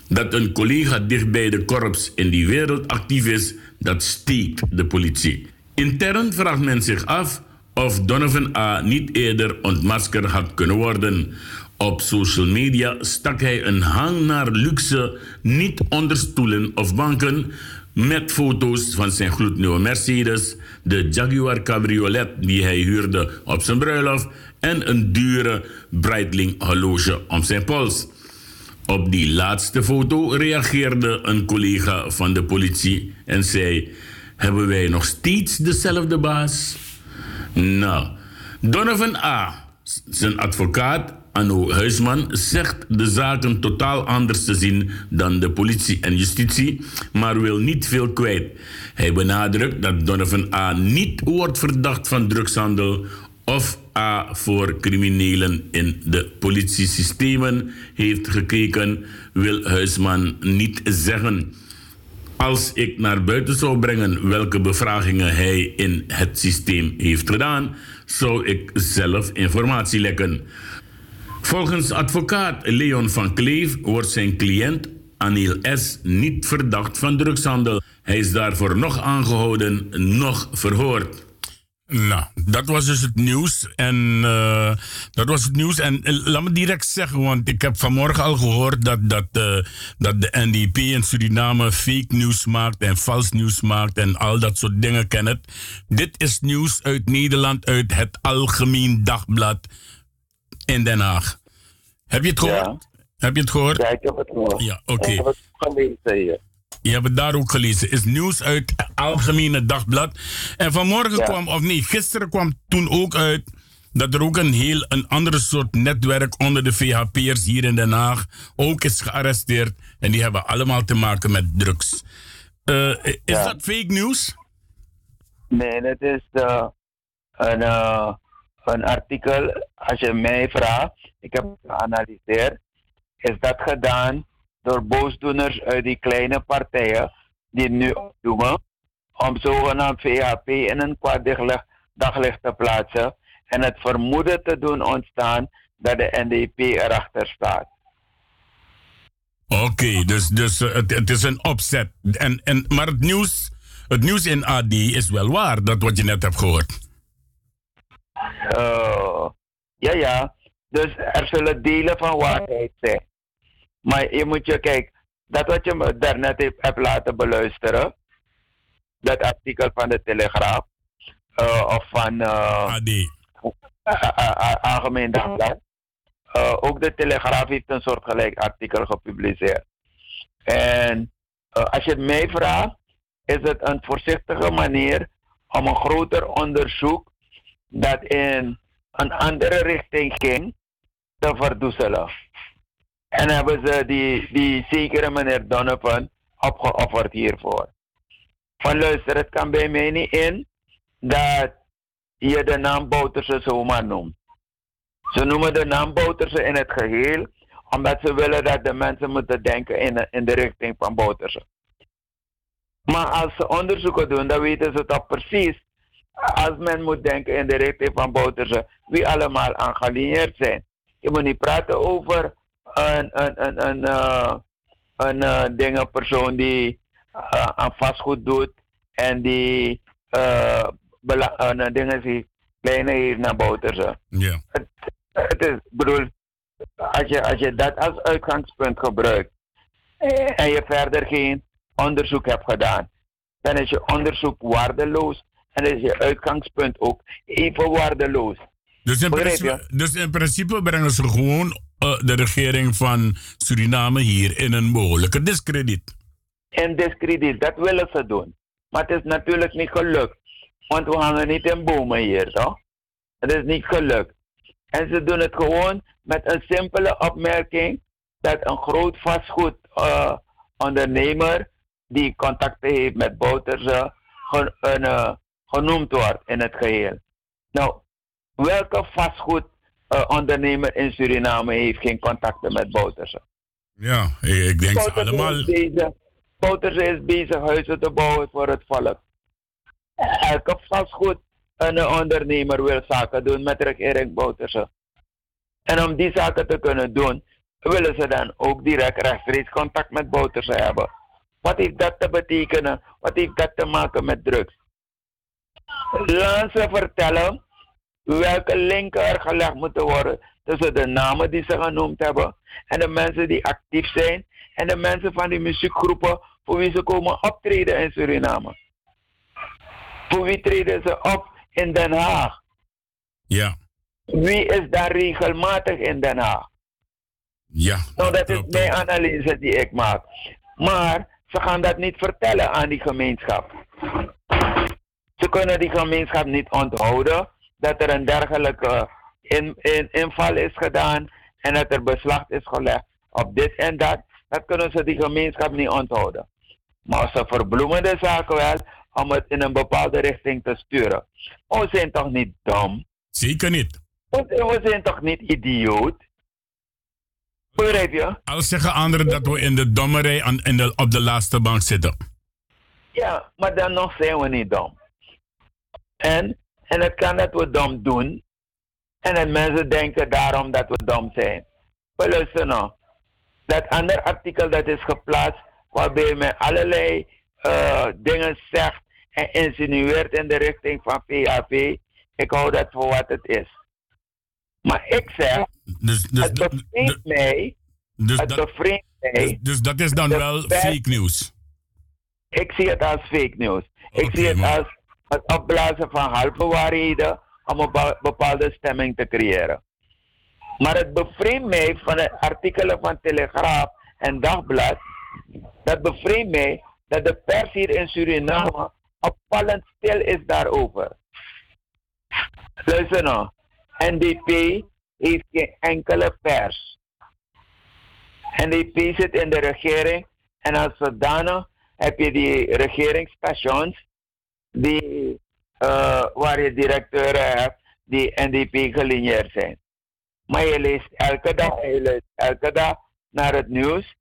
A: Dat een collega dicht bij de korps in die wereld actief is, dat steekt de politie. Intern vraagt men zich af of Donovan A. niet eerder ontmaskerd had kunnen worden. Op social media stak hij een hang naar luxe, niet onder stoelen of banken, met foto's van zijn gloednieuwe Mercedes, de Jaguar Cabriolet die hij huurde op zijn bruiloft en een dure Breitling horloge om zijn pols. Op die laatste foto reageerde een collega van de politie en zei: Hebben wij nog steeds dezelfde baas? Nou, Donovan A., zijn advocaat Anno Huisman, zegt de zaken totaal anders te zien dan de politie en justitie, maar wil niet veel kwijt. Hij benadrukt dat Donovan A. niet wordt verdacht van drugshandel of A voor criminelen in de politiesystemen heeft gekeken, wil Huisman niet zeggen. Als ik naar buiten zou brengen welke bevragingen hij in het systeem heeft gedaan, zou ik zelf informatie lekken. Volgens advocaat Leon van Kleef wordt zijn cliënt Anil S. niet verdacht van drugshandel. Hij is daarvoor nog aangehouden, nog verhoord.
J: Nou, dat was dus het nieuws. En eh, dat was het nieuws. En eh, laat me direct zeggen, want ik heb vanmorgen al gehoord dat, dat, eh, dat de NDP in Suriname fake nieuws maakt en vals nieuws maakt en al dat soort dingen kennen. Dit is nieuws uit Nederland, uit het Algemeen Dagblad in Den Haag. Heb je het gehoord? Heb je het gehoord?
I: Ja, ik heb het gehoord.
J: Ja, oké. Je hebt het daar ook gelezen. Is nieuws uit het Algemene Dagblad. En vanmorgen
I: Ja.
J: kwam, of nee, gisteren kwam toen ook uit dat er ook een heel een andere soort netwerk onder de VHP'ers hier in Den Haag ook is gearresteerd. En die hebben allemaal te maken met drugs. Eh, is
I: Ja.
J: dat fake nieuws?
I: Nee, het is eh, een, eh, een artikel, als je mij vraagt, ik heb het geanalyseerd, is dat gedaan door boosdoeners uit die kleine partijen die nu opdoemen, om zogenaamd VHP in een kwaad daglicht, te plaatsen en het vermoeden te doen ontstaan dat de NDP erachter staat.
J: Oké, dus, dus eh, het, het is een opzet. En, en, maar het nieuws, het nieuws in AD is wel waar, dat wat je net hebt gehoord.
I: Eh, ja, ja. Dus er zullen delen van waarheid zijn. Maar je moet je kijken, dat wat je me daarnet hebt, hebt laten beluisteren, dat artikel van de Telegraaf, eh, of van
J: AD.
I: Algemeen Dagblad, eh, ook de Telegraaf heeft een soortgelijk artikel gepubliceerd. En als je het mij vraagt, is het een voorzichtige manier om een groter onderzoek dat in een andere richting ging te verdoezelen. En hebben ze die, die zekere meneer Donovan opgeofferd hiervoor. Van luister, het kan bij mij niet in dat je de naam Bouterse zomaar noemt. Ze noemen de naam Bouterse in het geheel, omdat ze willen dat de mensen moeten denken in de, in de richting van Bouterse. Maar als ze onderzoeken doen, dan weten ze toch precies als men moet denken in de richting van Bouterse, wie allemaal aan zijn. Je moet niet praten over een, een, een, een, eh, een ding, een persoon die eh, aan vastgoed doet en die uh, een dingen die kleine heeft naar Bouterse.
A: Ja.
I: Het is, ik bedoel, als je, als je dat als uitgangspunt gebruikt en je verder geen onderzoek hebt gedaan, dan is je onderzoek waardeloos en is je uitgangspunt ook even waardeloos.
A: Dus in, principe, dus in principe brengen ze gewoon de regering van Suriname hier in een behoorlijke discrediet.
I: En discrediet, dat willen ze doen. Maar het is natuurlijk niet gelukt. Want we hangen niet in bomen hier, toch? Het is niet gelukt. En ze doen het gewoon met een simpele opmerking dat een groot vastgoed eh, ondernemer die contacten heeft met Bouterse gen- eh, genoemd wordt in het geheel. Nou, welke vastgoed eh, ondernemer in Suriname heeft geen contacten met Bouterse?
A: Ja, ik, ik denk
I: Bouterse
A: allemaal.
I: Is bezig, Bouterse is bezig huizen te bouwen voor het volk. Elke vastgoed een ondernemer wil zaken doen met regering Bouterse. En om die zaken te kunnen doen, willen ze dan ook direct rechtstreeks contact met Bouterse hebben. Wat heeft dat te betekenen? Wat heeft dat te maken met drugs? Laat ze vertellen welke linken er gelegd moeten worden tussen de namen die ze genoemd hebben en de mensen die actief zijn en de mensen van die muziekgroepen voor wie ze komen optreden in Suriname. Voor wie treden ze op in Den Haag?
A: Ja,
I: Wie is daar regelmatig in Den Haag?
A: ja.
I: Nou, dat is mijn analyse die ik maak. Maar ze gaan dat niet vertellen aan die gemeenschap. Ze kunnen die gemeenschap niet onthouden dat er een dergelijke in, in, inval is gedaan en dat er beslag is gelegd op dit en dat. Dat kunnen ze die gemeenschap niet onthouden. Maar ze verbloemen de zaken wel om het in een bepaalde richting te sturen. We zijn toch niet dom?
A: Zeker niet.
I: We, we zijn toch niet idioot? Begrijp je?
A: Al zeggen anderen dat we in de dommerij aan, in de, op de laatste bank zitten.
I: Ja, maar dan nog zijn we niet dom. En, en het kan dat we dom doen. En dat mensen denken daarom dat we dom zijn. Maar luister nou. Dat andere artikel dat is geplaatst, waarbij men allerlei eh, dingen zegt en insinueert in de richting van VAV. Ik hou dat voor wat het is. Maar ik zeg,
A: Dus, dus,
I: het bevreemdt mij,
A: dus,
I: het
A: dat,
I: bevreemdt mij
A: dus dat is dan wel fake news.
I: Ik zie het als fake news. ik zie het als het opblazen van halve waarheden om een bepaalde stemming te creëren. Maar het bevreemdt mij van de artikelen van Telegraaf en Dagblad. Dat bevreemdt mij dat de pers hier in Suriname opvallend stil is daarover. Luister nou. NDP heeft geen enkele pers. NDP zit in de regering en als zodanig heb je die regeringsstations die, eh, waar je directeuren hebt die NDP gelineerd zijn. Maar je leest elke dag, je leest elke dag naar het nieuws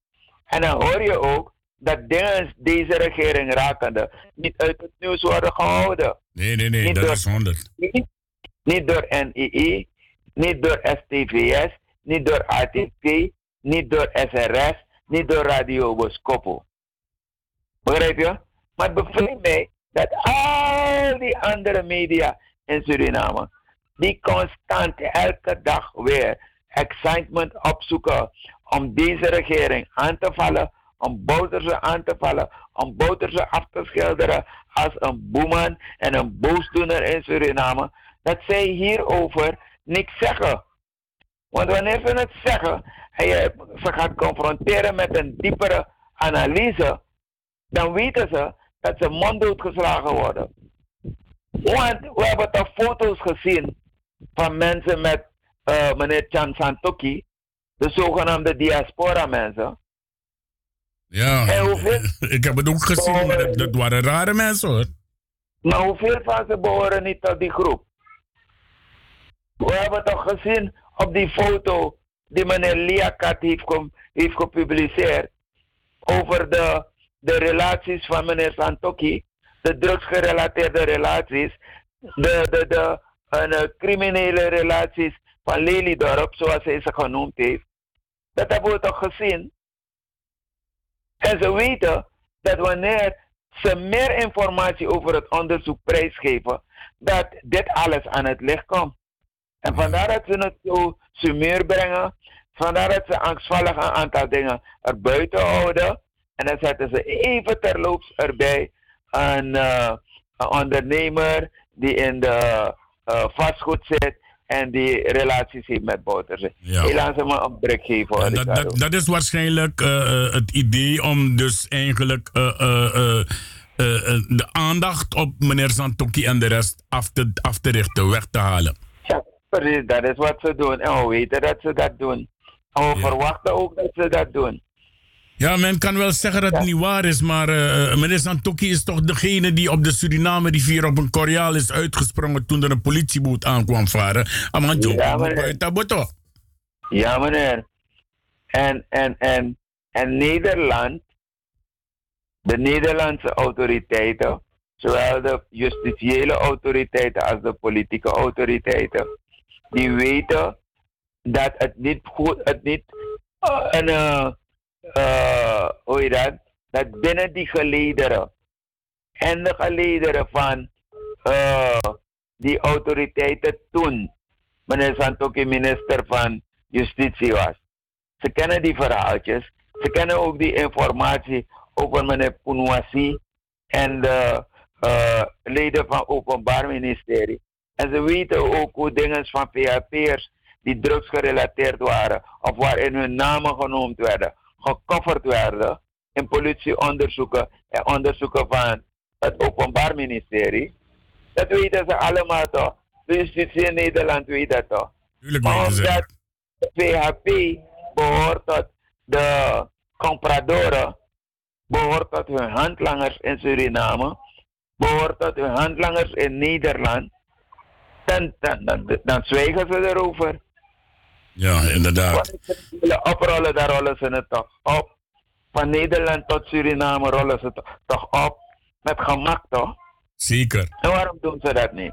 I: en dan hoor je ook dat dingen deze regering rakende niet uit het nieuws worden gehouden.
A: Nee, nee, nee,
I: Niet
A: dat
I: door-
A: is 100.
I: Niet, niet door NII, niet door STVS, niet door ATP, niet door SRS, niet door Radio Boskopo. Begrijp je? Maar het bevreemdt mij dat al die andere media in Suriname, die constant elke dag weer excitement opzoeken om deze regering aan te vallen, om Bouterse aan te vallen, om Bouterse af te schilderen als een boeman en een boosdoener in Suriname, dat zij hierover niks zeggen. Want wanneer ze het zeggen en je ze gaat confronteren met een diepere analyse, dan weten ze dat ze monddood geslagen worden. Want we hebben toch foto's gezien van mensen met eh, meneer Chan Santoki, de zogenaamde diaspora mensen.
A: Ja, ik heb het ook gezien, maar dat, waren rare mensen hoor.
I: maar hoeveel van ze behoren niet tot die groep? We hebben toch gezien op die foto die meneer Liakat heeft, heeft gepubliceerd over de, de relaties van meneer Santoki, de drugsgerelateerde relaties de, de, de een, eh, criminele relaties van Lelydorp, zoals hij ze genoemd heeft. Dat hebben we toch gezien. En ze weten dat wanneer ze meer informatie over het onderzoek prijsgeven, dat dit alles aan het licht komt. En vandaar dat ze het zo sumier brengen, vandaar dat ze angstvallig een aantal dingen er buiten houden. En dan zetten ze even terloops erbij een, een ondernemer die in de eh, vastgoed zit en die relaties heeft met Bouterse.
A: Ja.
I: Maar een break geven.
A: En dat, dat, dat is waarschijnlijk eh, het idee om dus eigenlijk de aandacht op meneer Santoki en de rest af te, af te richten, weg te halen.
I: Ja, precies, dat is wat ze doen. En we weten dat ze dat doen. En we verwachten ook dat ze dat doen.
A: Ja, men kan wel zeggen dat het niet waar is, maar eh, meneer Santoki is toch degene die op de Suriname rivier op een Koreaal is uitgesprongen toen er een politieboot aankwam varen. Amantjo,
I: Ja, meneer. Ja, meneer. En, en, en, en Nederland, de Nederlandse autoriteiten, zowel de justitiële autoriteiten als de politieke autoriteiten, die weten dat het niet goed, het niet eh, een, eh, hoe je dat, dat binnen die gelederen en de gelederen van eh, die autoriteiten toen, meneer Santoki minister van Justitie was. Ze kennen die verhaaltjes. Ze kennen ook die informatie over meneer Pounouassi en de eh, leden van het Openbaar Ministerie. En ze weten ook hoe dingen van PHP'ers die drugs gerelateerd waren, of waarin hun namen genoemd werden, gecoverd werden in politieonderzoeken en onderzoeken van het Openbaar Ministerie. Dat weten ze allemaal toch? De justitie in Nederland weet dat toch?
A: Tuurlijk ze
I: Omdat de PHP behoort tot de compradoren, behoort tot hun handlangers in Suriname, behoort tot hun handlangers in Nederland. Dan, dan, dan, dan zwijgen ze erover.
A: Ja, inderdaad.
I: Willen oprollen, dan rollen ze het toch op. Van Nederland tot Suriname rollen ze het toch op. Met gemak toch?
A: Zeker.
I: En waarom doen ze dat niet?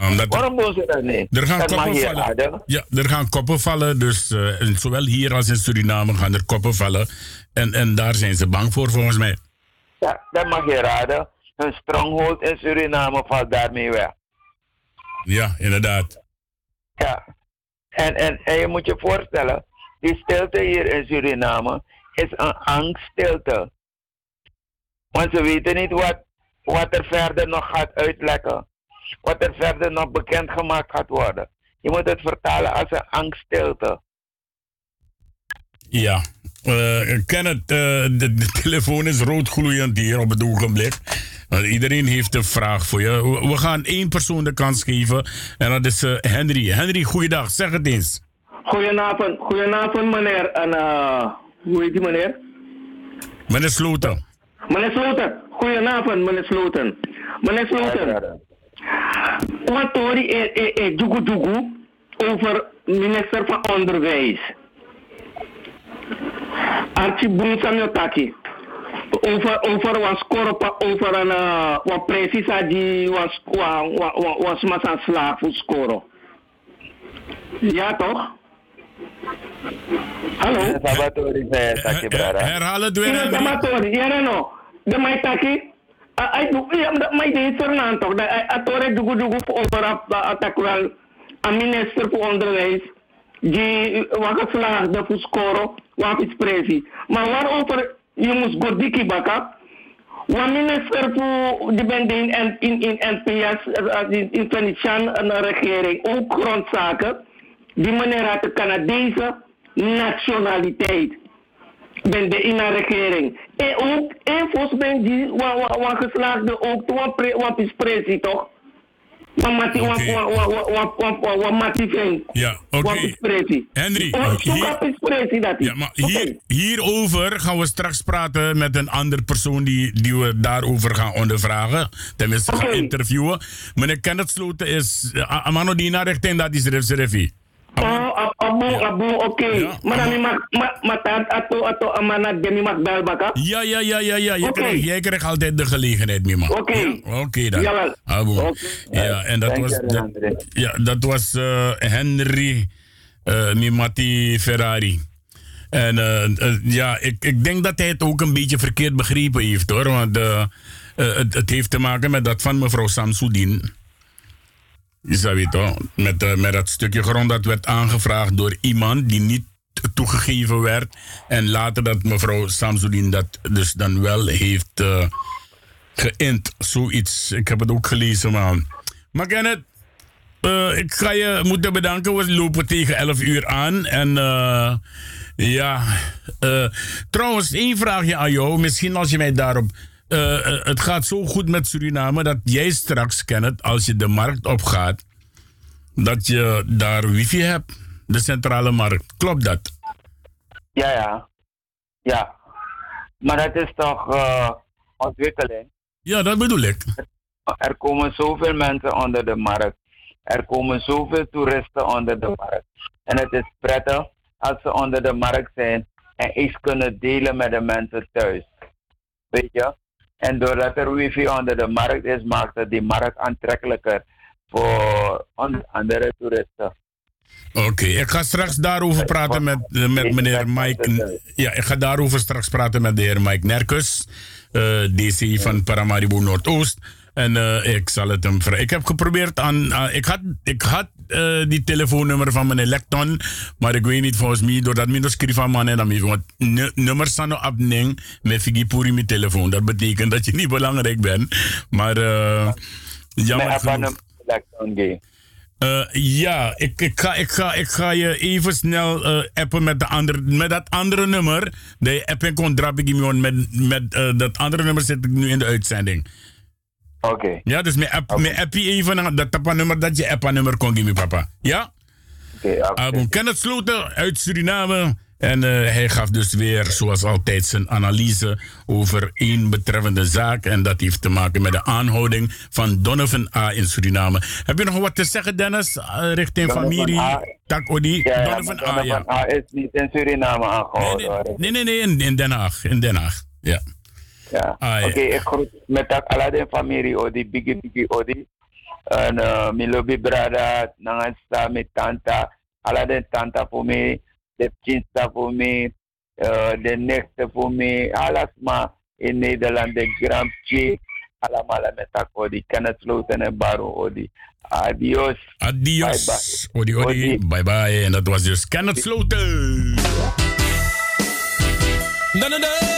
A: Omdat
I: Waarom doen ze dat niet?
A: er gaan
I: dat
A: koppen vallen. Ja, er gaan koppen vallen. Dus eh, en zowel hier als in Suriname gaan er koppen vallen. En, en daar zijn ze bang voor, volgens mij.
I: Ja, dat mag je raden. Hun stronghold in Suriname valt daarmee weg.
A: Ja, inderdaad.
I: Ja. En, en, je moet je voorstellen, die stilte hier in Suriname is een angststilte. Want ze weten niet wat, wat er verder nog gaat uitlekken. Wat er verder nog bekendgemaakt gaat worden. Je moet het vertalen als een angststilte.
A: Ja. Eh Kenneth, eh, de, de telefoon is roodgloeiend hier op het ogenblik. Want iedereen heeft een vraag voor je. We- gaan één persoon de kans geven. En dat is eh, Henry. Henry, goeiedag. Zeg het eens.
K: Goedenavond, goedenavond meneer. En eh, hoe heet die meneer?
A: Meneer Sloten.
K: Meneer Sloten, goedenavond meneer Sloten. Meneer Sloten, wat hoor je eh, eh, eh, over minister van Onderwijs? arti bunsa mi over over was koropa over an uh, eh, precies precisa di was wa wa wa was masa voor ja toch Hallo.
I: Sabatori saya eh, taki brada.
A: Herhaal het weer.
K: Sabatori, no. De mij taki. ik doe ja dat mij de Fernando toch. Dat atore dugu dugu over op atakural. Een minister voor onderwijs. Die wakaslaagde voor scoren. Wat is presi. Maar waarover je moest godiki baka. Wa minister voor die bent in, in, in NPS, in, in Venetiaan, een regering, ook grondzaken. Die meneer had de Canadese nationaliteit. Ben de in een regering. En ook, en volgens mij die, wat, wat, wat geslaagde ook, wat, wat is toch? wat okay. wamati veng.
A: Ja, oké.
K: Okay.
A: Henry, hier, ja, maar hier, hierover gaan we straks praten met een andere persoon die, die we daarover gaan ondervragen. Tenminste, gaan Maar interviewen. Meneer het Sloten is... Eh, Amano Dina richting dat is Refserefi.
K: Oh, Abu, abu, oké. Maar dan die mag, ma- dat, ato, ato, amana, geni mag bel baka.
A: Ja, ja, ja, ja, ja. Je
K: Oké.
A: krijgt, jij krijgt altijd de gelegenheid, Mima.
K: Oké.
A: Ja, Oké dan.
K: Jawel.
A: Abu. Ja, en dat was, dat, ja, dat was eh, Henry eh, Mimati Ferrari. En eh, ja, ik, ik denk dat hij het ook een beetje verkeerd begrepen heeft hoor. Want het, het heeft te maken met dat van mevrouw Samsudin. Is dat weet toch? Met, eh, met dat stukje grond dat werd aangevraagd door iemand die niet toegegeven werd. En later dat mevrouw Samsudin dat dus dan wel heeft geïnt. Zoiets. Ik heb het ook gelezen, man. Maar Kenneth, eh, ik ga je moeten bedanken. We lopen tegen 11 uur aan. En ja, trouwens, één vraagje aan jou. Misschien als je mij daarop. Eh, eh, het gaat zo goed met Suriname dat jij straks, Kenneth, als je de markt opgaat, dat je daar wifi hebt. De centrale markt. Klopt dat?
I: Ja, ja. Ja. Maar dat is toch eh, ontwikkeling.
A: Ja, dat bedoel ik.
I: Er komen zoveel mensen onder de markt. Er komen zoveel toeristen onder de markt. En het is prettig als ze onder de markt zijn en iets kunnen delen met de mensen thuis. Weet je? En doordat er wifi onder de markt is, maakt het die markt aantrekkelijker voor andere toeristen.
A: Oké, ik ga straks daarover praten met, eh, met meneer Mike. Ja, ik ga daarover straks praten met de heer Mike Nerkus, eh, DC van Paramaribo Noordoost. En eh, ik zal het hem vragen. Ik heb geprobeerd aan. aan- ik had, ik had eh, die telefoonnummer van meneer Lecton. Maar ik weet niet volgens mij. Doordat ik schreef van man en dan meer. Want nu- nummers staan op. Met Figipuri mijn telefoon. Dat betekent dat je niet belangrijk bent. Maar. eh jammer genoeg. Eh, ja, ik, ik, ga, ik, ga, ik ga je even snel appen met, de andere, met dat andere nummer. De app en kon drap ik met, met dat andere nummer zit ik nu in de uitzending.
I: Oké.
A: Ja, dus mijn app, mijn app je even dat tapa nummer dat je app nummer kon geven, papa. Ja?
I: Oké,
A: Abu Kenneth Sloten uit Suriname. En eh, hij gaf dus weer, zoals altijd, zijn analyse over één betreffende zaak. En dat heeft te maken met de aanhouding van Donovan A. in Suriname. Heb je nog wat te zeggen, Dennis, eh, richting
I: Donovan
A: familie?
I: A.
A: Tak Odi?
I: Ja, ja,
A: Donovan A, ja.
I: A is niet in Suriname aangehouden.
A: Nee, nee, nee, in, in Den Haag. In Den Haag, ja.
I: Ja.
A: Ah, ja.
I: Oké, ik groet met dat Aladdin familie Odi, Bigi Bigi Odi. En uh, mi lobi brada, nangansta mi tanta, Aladdin tanta voor mij, de chinsta voor mij, uh, de nechte voor mij, alles maar in Nederland, de Grampje, allemaal met dat Odi, Kenneth Sloten en Baro Odi. Adios.
A: Adios.
I: Bye
A: Odi, odi. Bye bye. En dat was dus Kenneth Sloten.
L: Na, na, na.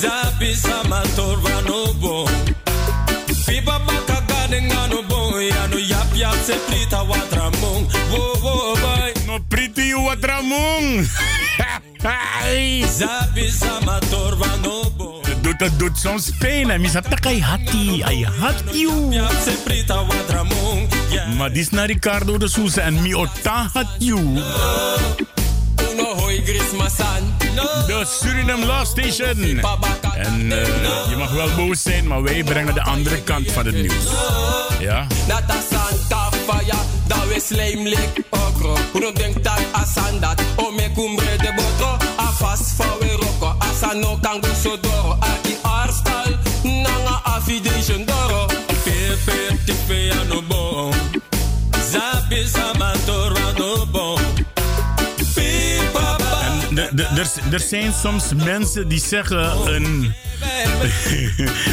L: Zapi, sama, torva, no bon. Pipa, baka, gading, anobo. Yano, yap, yap, se plita, watramong. Wo, wo, boy.
A: No, pretty, watramong.
L: Zapi, sama, torva, no bon.
A: Het doet, het doet soms pijn. En misat tak hij had die. Hij had you.
L: Yap, se plita, watramong. Ja.
A: Maar dit is naar Ricardo de Souza en mi ota had you. De Suriname Law Station. En eh, je mag wel boos zijn, maar wij brengen de andere kant van het nieuws. Ja?
L: Nata Santa Faya, dat we slijmlik okro. Uno denk dat asan dat, o me cumbre de botro. Afas fa we roko, asa no kango sodoro. Aki arstal, nanga affidation doro. Pepe tipe ano bon, zapi samatora
A: er- zijn soms mensen die zeggen een,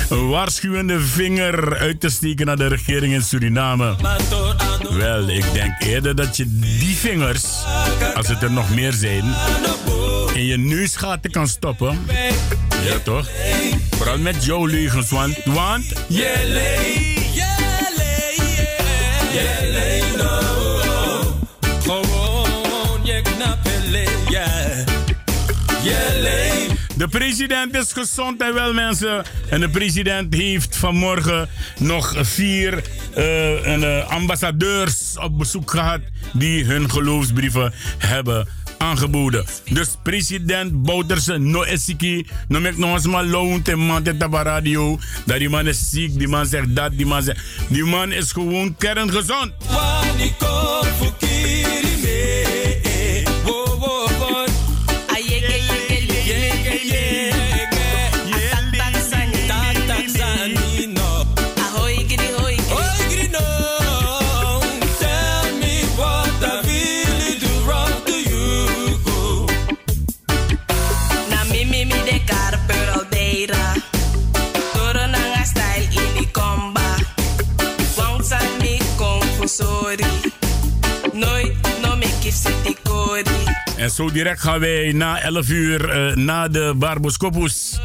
A: waarschuwende vinger uit te steken naar de regering in Suriname. Wel, ik denk eerder dat je die vingers, als het er nog meer zijn, in je neusgaten kan stoppen. Ja, toch? Vooral met jouw leugens, want... want
L: Jelle, jelle,
A: De president is gezond en wel, mensen. En de president heeft vanmorgen nog vier eh, eh, ambassadeurs op bezoek gehad. die hun geloofsbrieven hebben aangeboden. Dus president Bouterse no esiki. No nog eens maar loont en man te radio. Dat die man is ziek, die man zegt dat, die man zegt. Die man is gewoon kerngezond.
L: Panico,
A: En zo direct gaan wij na 11 uur eh, na de Barboscopus.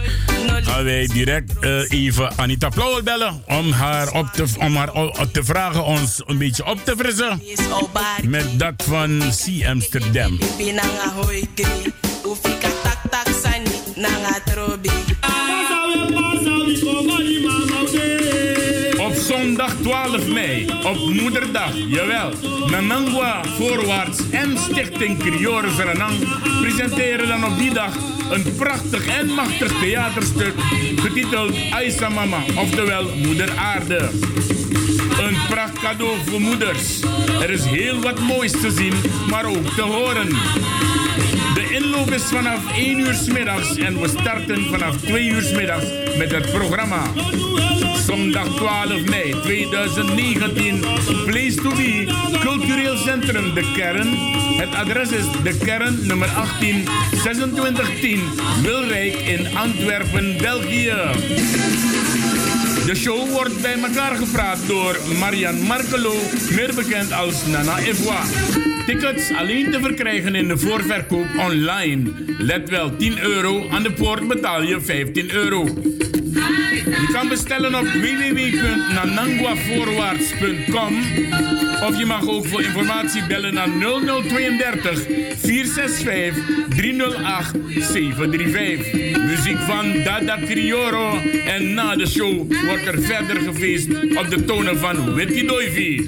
A: Gaan wij direct eh, even Anita Plauwel bellen. Om haar, op te, om haar op te vragen ons een beetje op te frissen. Met dat van Sea Amsterdam. 12 mei, op moederdag, jawel. Nanangwa Voorwaarts en Stichting Criore Suriname presenteren dan op die dag een prachtig en machtig theaterstuk getiteld Aisa Mama, oftewel Moeder Aarde. Een pracht cadeau voor moeders. Er is heel wat moois te zien, maar ook te horen. De inloop is vanaf 1 uur 's middags en we starten vanaf 2 uur 's middags met het programma. Zondag 12 mei 2019, Place to Be, Cultureel Centrum De Kern. Het adres is De Kern, nummer 18, 2610, Wilrijk in Antwerpen, België. De show wordt bij elkaar gepraat door Marian Markelo, meer bekend als Nana Evoa. Tickets alleen te verkrijgen in de voorverkoop online. Let wel, 10 euro, aan de poort betaal je 15 euro. Je kan bestellen op www.nananguavoorwaarts.com of je mag ook voor informatie bellen naar 0032 465 308 735. Muziek van Dada Crioro en na de show wordt er verder gefeest op de tonen van Witty Doivy.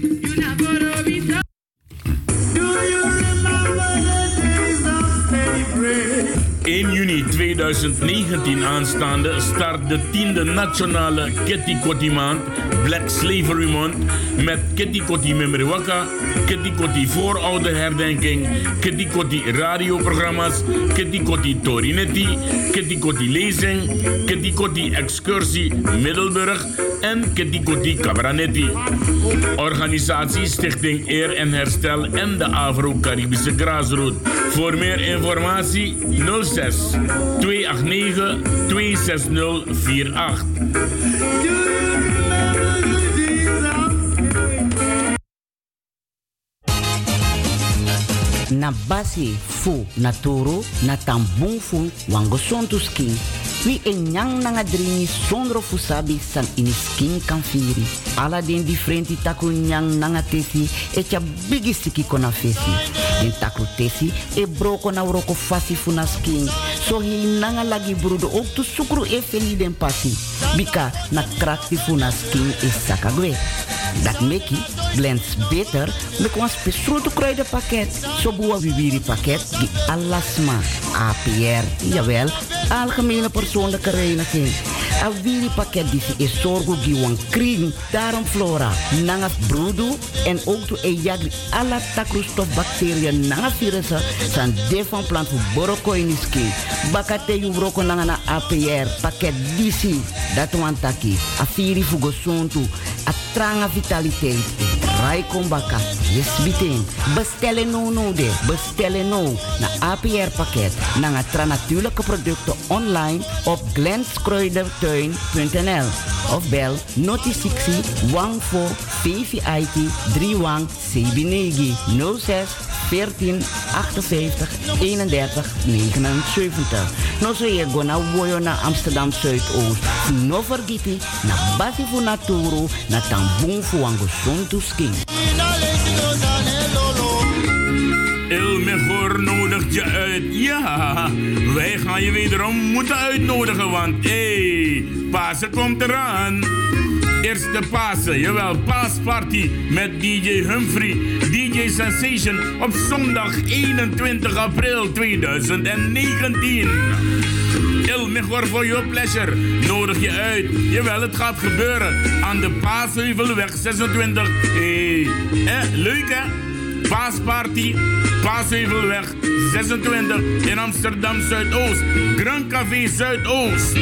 A: 1 juni 2019 aanstaande start de tiende nationale Kitty Kotti maand, Black Slavery Month, met Kitty Kotti Memriwaka, Kitty Kotti voorouderherdenking, Kitty Kotti radioprogramma's, Kitty Kotti Torinetti, Kitty Kotti lezing, Kitty Kotti excursie Middelburg en Kitty Kotti Cabranetti. Organisatie Stichting Eer en Herstel en de Afro-Caribische Graasroute. Voor meer informatie 06 289 26048.
D: na basi fu na toro na tambung fu wi e nyang nanga dringi sondro fu sabi san ini skin kan firi ala den differenti taku nyang nanga tesi e bigi siki kona fesi den taku tesi e broko na uroko fasi fu na skin. So nanga lagi brudo ook tu sukru e feli den pasi. Bika na krakti fu na skin e sakagwe dat meki blends beter met ons besproken kruidenpakket. Zo boa viviri pakket die alasma, APR, jawel, algemene persoonlijke reiniging. A viri pakket die is zorgo die wan kring, daarom flora, nanga brudu en ook to e jagri alla takroestof bacteriën nanga virussen san de van plant voor boroko in skin. Bakate yu broko nanga na APR pakket disi, dat wan taki, a viri fugo sontu, a tranga vitaliteit. Rai kombaka, yes biting. Bestellen no no de, bestellen no na APR pakket. Na tra natuurlijke producten online op glenskruidertuin.nl of bel noti 60 14 VVIT 31 Sebinegi 06 14 58 31 79. No so je woyo na Amsterdam Zuidoost. No vergiti na basi fu naturu na tambung fu wango sontu skin.
A: Il Mejor nodigt je uit. Ja, wij gaan je wederom moeten uitnodigen, want hé, hey, Pasen komt eraan. Eerste Pasen, jawel, paasparty met DJ Humphrey, DJ Sensation op zondag 21 april 2019. Il Mejor for your pleasure nodig je uit. Jawel, het gaat gebeuren aan de Paasheuvelweg 26. Hé, hey. eh, leuk hè? Paasparty, Paasheuvelweg 26 in Amsterdam Zuidoost. Grand Café Zuidoost.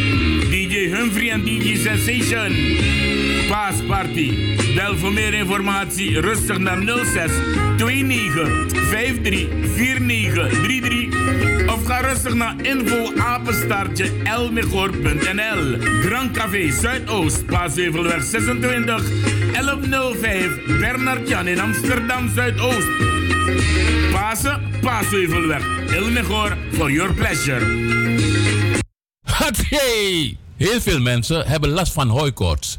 A: DJ Humphrey en DJ Sensation. Paasparty. Bel voor meer informatie rustig naar 06 29 53 49 33 of ga rustig naar info. Grand Café Zuidoost, Paasheuvelweg 26 1105 Bernard Jan in Amsterdam Zuidoost. Pasen, Paasheuvelweg. Elmegor for your pleasure.
M: Hey! Heel veel mensen hebben last van hooikoorts.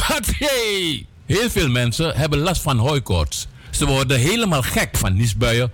M: Hatsé! Heel veel mensen hebben last van hooikoorts. Ze worden helemaal gek van niesbuien.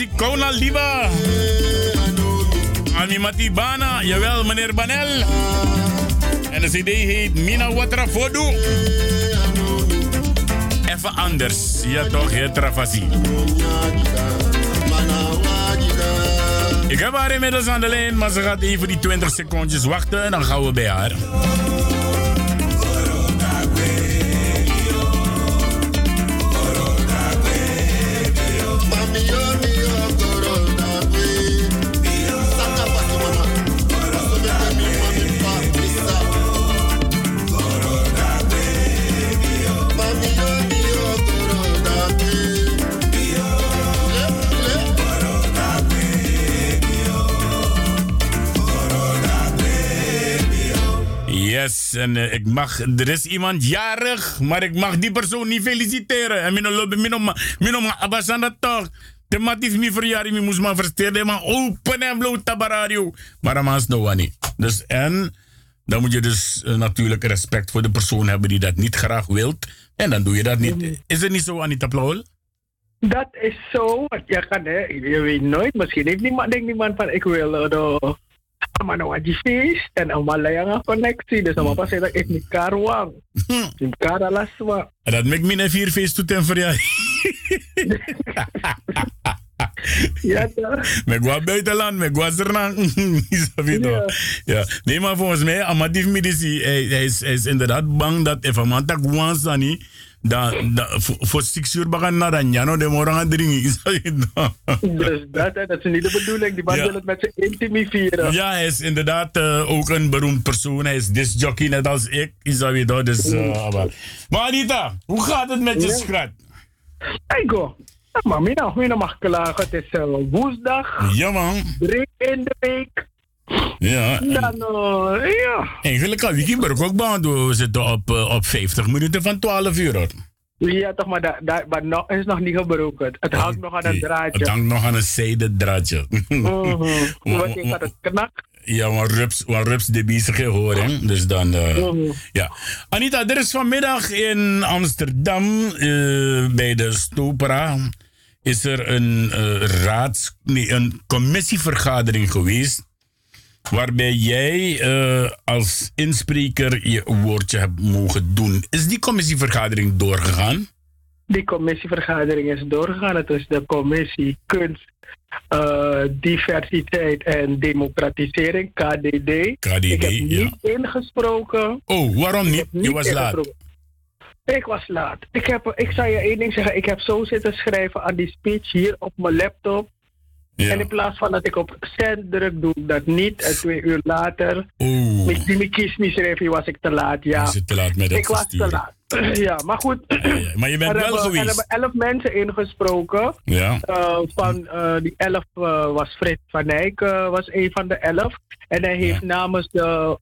A: Nancy Kona Liba. Ami Matibana, jawel meneer Banel. En de cd heet Mina Watra Fodu. Even anders, ja toch, het Travasi. Ik heb haar inmiddels aan de lijn, maar ze gaat even die 20 secondjes wachten en dan gaan we bij haar. Yes, en eh, ik mag, er is iemand jarig, maar ik mag die persoon niet feliciteren. En mijn lobby, mijn mijn abasanda toch. Thematisch mi verjaring, mi moest maar versteren, maar open en bloot tabaradio. Maar dan is niet. Dus en, dan moet je dus eh, natuurlijk respect voor de persoon hebben die dat niet graag wilt. En dan doe je dat niet. Is het niet zo, Anita Plauwel?
N: Dat is zo. Je kan, hè, je weet nooit. Misschien heeft niemand, denkt niemand van ik wil uh, de maar nou die feest en een Malaya connectie. Dus dan pas dat ik niet. Ik alles wat.
A: En dat maakt me een vier feest toe ten verjaardag.
N: Ja, toch?
A: Met wat buitenland, met wat zernang. ja. Nee, maar volgens mij, Amadief Medici, hij, hij, is, hij is inderdaad bang dat if man tak wansani, dan, dan, voor, six uur bagan naar dan jano, de morgen gaan drinken.
N: Dus dat, dat is niet de bedoeling. Die man
A: Ja.
N: wil het met zijn intimie vieren.
A: Ja, hij is inderdaad eh, ook een beroemd persoon. Hij is discjockey, net als ik. Is dat weer dat? Dus, maar. Anita, hoe gaat het met je
N: Ja.
A: schat?
N: Hey, go. Ja, maar mina, mina mag klagen. Het is eh, woensdag.
A: Ja, man.
N: Drie in de week.
A: Ja. en
N: Dan, eh, ja.
A: Eigenlijk kan Wikiburg ook baan. We zitten op, eh, op 50 minuten van 12 uur. Hoor.
N: Ja, toch, maar dat, dat maar nog, is nog niet gebroken. Het, het hangt nog aan een draadje.
A: Het hangt nog aan een zijde draadje.
N: Mhm. Want ik had het knak.
A: Ja, maar Rups, Rups de bezig hoor, hè. Dus dan,
N: Mhm.
A: ja. Anita, er is vanmiddag in Amsterdam, eh, bij de Stopera, is er een eh, raads, nee, een commissievergadering geweest, waarbij jij eh, als inspreker je woordje hebt mogen doen. Is die commissievergadering doorgegaan?
N: Die commissievergadering is doorgegaan. Het is de commissie Kunst, eh, Diversiteit en Democratisering, KDD.
A: KDD,
N: ik heb
A: ja.
N: niet ingesproken.
A: Oh, waarom niet?
N: heb
A: Je
N: niet
A: was laat.
N: Ik was laat. Ik, heb, ik zal je één ding zeggen. Ik heb zo zitten schrijven aan die speech hier op mijn laptop.
A: Ja.
N: En in plaats van dat ik op send druk, doe ik dat niet. En twee uur later,
A: Oeh.
N: met die kies me schreef, was ik te laat. Ja,
A: Was te laat met
N: ik was te laat. Ja, maar goed.
A: Maar je bent
N: er
A: wel
N: hebben, Er
A: geweest.
N: hebben elf mensen ingesproken.
A: Ja.
N: Eh, van eh, die elf eh, was Fred van Eyck eh, was een van de elf. En hij heeft namens de,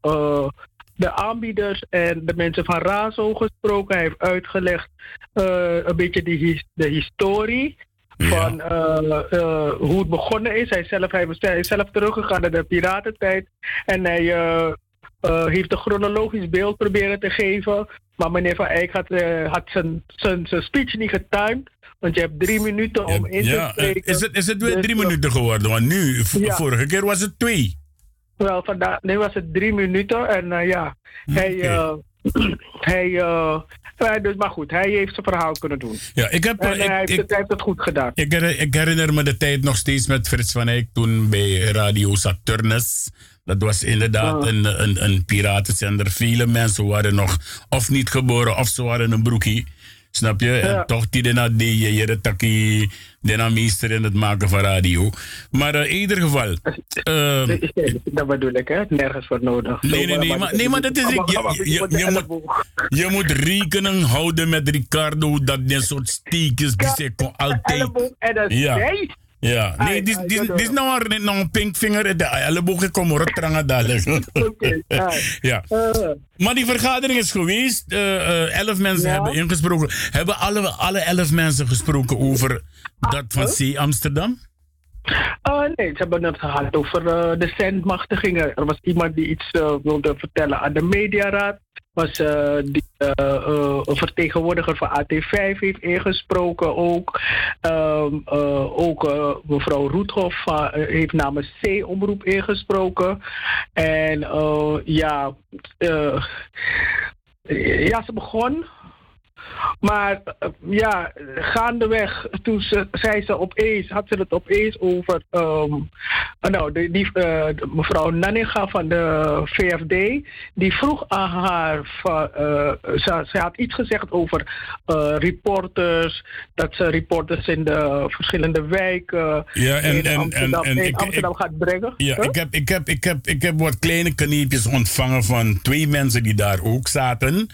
N: de aanbieders en de mensen van Razo gesproken. Hij heeft uitgelegd een beetje die de historie. Van eh, eh, hoe het begonnen is. Hij, zelf, hij, hij is zelf teruggegaan naar de piratentijd. En hij eh, heeft een chronologisch beeld proberen te geven. Maar meneer Van Eyck had, had zijn, zijn, zijn speech niet getimed. Want je hebt drie minuten om in te
A: Ja,
N: spreken.
A: is het, is het weer
N: Dus,
A: drie minuten geworden? Want nu,
N: Ja.
A: vorige keer was het twee.
N: Wel, vandaag, nu was het drie minuten. En ja, hij, eh, hij, eh, hij- dus, maar goed, hij heeft zijn verhaal kunnen doen.
A: Ja, ik heb,
N: en
A: ik,
N: hij, heeft,
A: ik,
N: het, hij heeft het goed gedaan.
A: ik, her- ik herinner me de tijd nog steeds met Frits van Eyck toen bij Radio Saturnus. Dat was inderdaad een, een, een piratenzender. Vele mensen waren nog of niet geboren of ze waren een broekie. Snap je? En toch die na die je je taki, de meester in het maken van radio. Maar eh, in ieder geval. ehm,
N: dat bedoel ik, hè? Nergens voor nodig.
A: Nee, nee, nee, maar, nee, maar dat is. Je, je, moet, je moet rekening houden met Ricardo dat dit soort steekjes die ze kon altijd. Ja. Ja, nee, dit dit- dit is nou een, nou een pinkvinger. De elleboog kom er trangen dadelijk. Ja. Maar die vergadering is geweest. eh, eh, elf mensen hebben ingesproken. Hebben alle, alle elf mensen gesproken over dat van C Amsterdam?
N: Uh, nee, ze hebben het gehad over eh, de zendmachtigingen. Er was iemand die iets eh, wilde vertellen aan de mediaraad. Was eh, die een vertegenwoordiger van AT5 heeft ingesproken ook. Ehm, eh, ook mevrouw Roethoff heeft namens C-omroep ingesproken. En ja, ja, ze begon. Maar eh, ja, gaandeweg, toen ze, zei ze opeens, had ze het opeens over, ehm, eh, nou, die, die, eh, de mevrouw Nanninga van de VFD, die vroeg aan haar, van, eh, ze, ze had iets gezegd over reporters, dat ze reporters in de verschillende wijken
A: Ja, en-
N: in
A: en-
N: Amsterdam,
A: en- en
N: in
A: ik-
N: Amsterdam gaat brengen.
A: Ja,
N: Huh?
A: ik heb, ik, heb, ik, heb, ik heb wat kleine kneepjes ontvangen van twee mensen die daar ook zaten.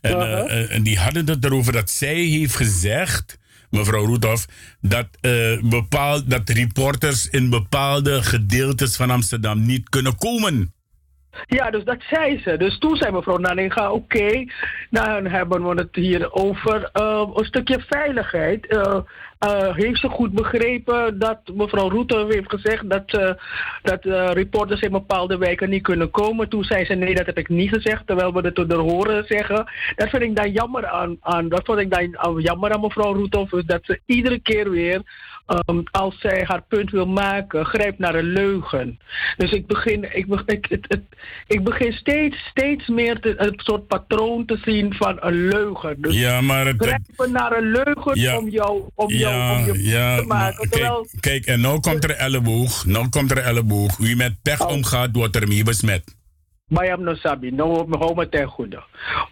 A: En, eh, eh, en die hadden het erover dat zij heeft gezegd, mevrouw Roethoff, dat, eh, bepaald, dat reporters in bepaalde gedeeltes van Amsterdam niet kunnen komen.
N: Ja, dus dat zei ze. Dus toen zei mevrouw Nanninga, oké, dan hebben we het hier over een stukje veiligheid. Eh, eh, heeft ze goed begrepen dat mevrouw Roete heeft gezegd dat, eh, dat eh, reporters in bepaalde wijken niet kunnen komen? Toen zei ze, nee, dat heb ik niet gezegd, terwijl we het er horen zeggen. Dat vind ik dan jammer aan, aan, dat vond ik dan jammer aan mevrouw Roete, dat ze iedere keer weer Ehm, als zij haar punt wil maken, grijpt naar een leugen. Dus ik begin, ik, be- ik, het, het- ik begin steeds, steeds meer te, een soort patroon te zien van een leugen. Dus
A: Ja, maar het-
N: grijpen naar een leugen
A: Ja.
N: om jou, om jou om je
A: ja,
N: te maken.
A: maar
N: Terwijl,
A: kijk, kijk, en nou komt er elleboog. Nou komt er elleboog. Wie met pech
N: Oh.
A: omgaat, wordt ermee besmet.
N: Bayam no sabi, no hou me ten goede.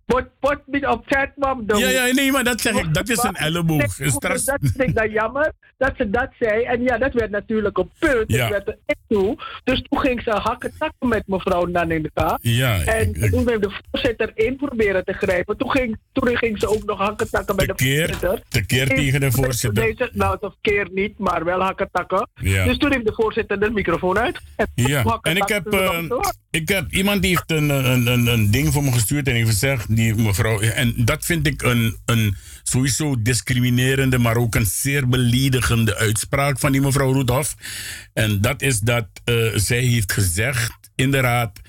N: Pot, pot niet op chat, mam.
A: Ja, ja, nee, maar dat zeg ik. Dat is een elleboog. Straks-
N: Dat vind ik dan jammer dat ze dat zei. En ja, dat werd natuurlijk een punt.
A: Ja.
N: Dat werd er toe. Dus toen ging ze hakken takken met mevrouw Naninka.
A: Ja,
N: En
A: ik- ik-
N: toen heeft de voorzitter in proberen te grijpen. Toen ging, toen ging ze ook nog hakken takken met de voorzitter.
A: tekeer tegen de voorzitter.
N: Deze, nou, het keer niet, maar wel hakken takken.
A: Ja.
N: Dus toen heeft de voorzitter de microfoon uit. En
A: Ja, en ik heb, ik heb iemand die heeft een, een, een, ding voor me gestuurd en heeft gezegd, die mevrouw, en dat vind ik een, een sowieso discriminerende, maar ook een zeer beledigende uitspraak van die mevrouw Roethoff. En dat is dat eh, zij heeft gezegd, inderdaad,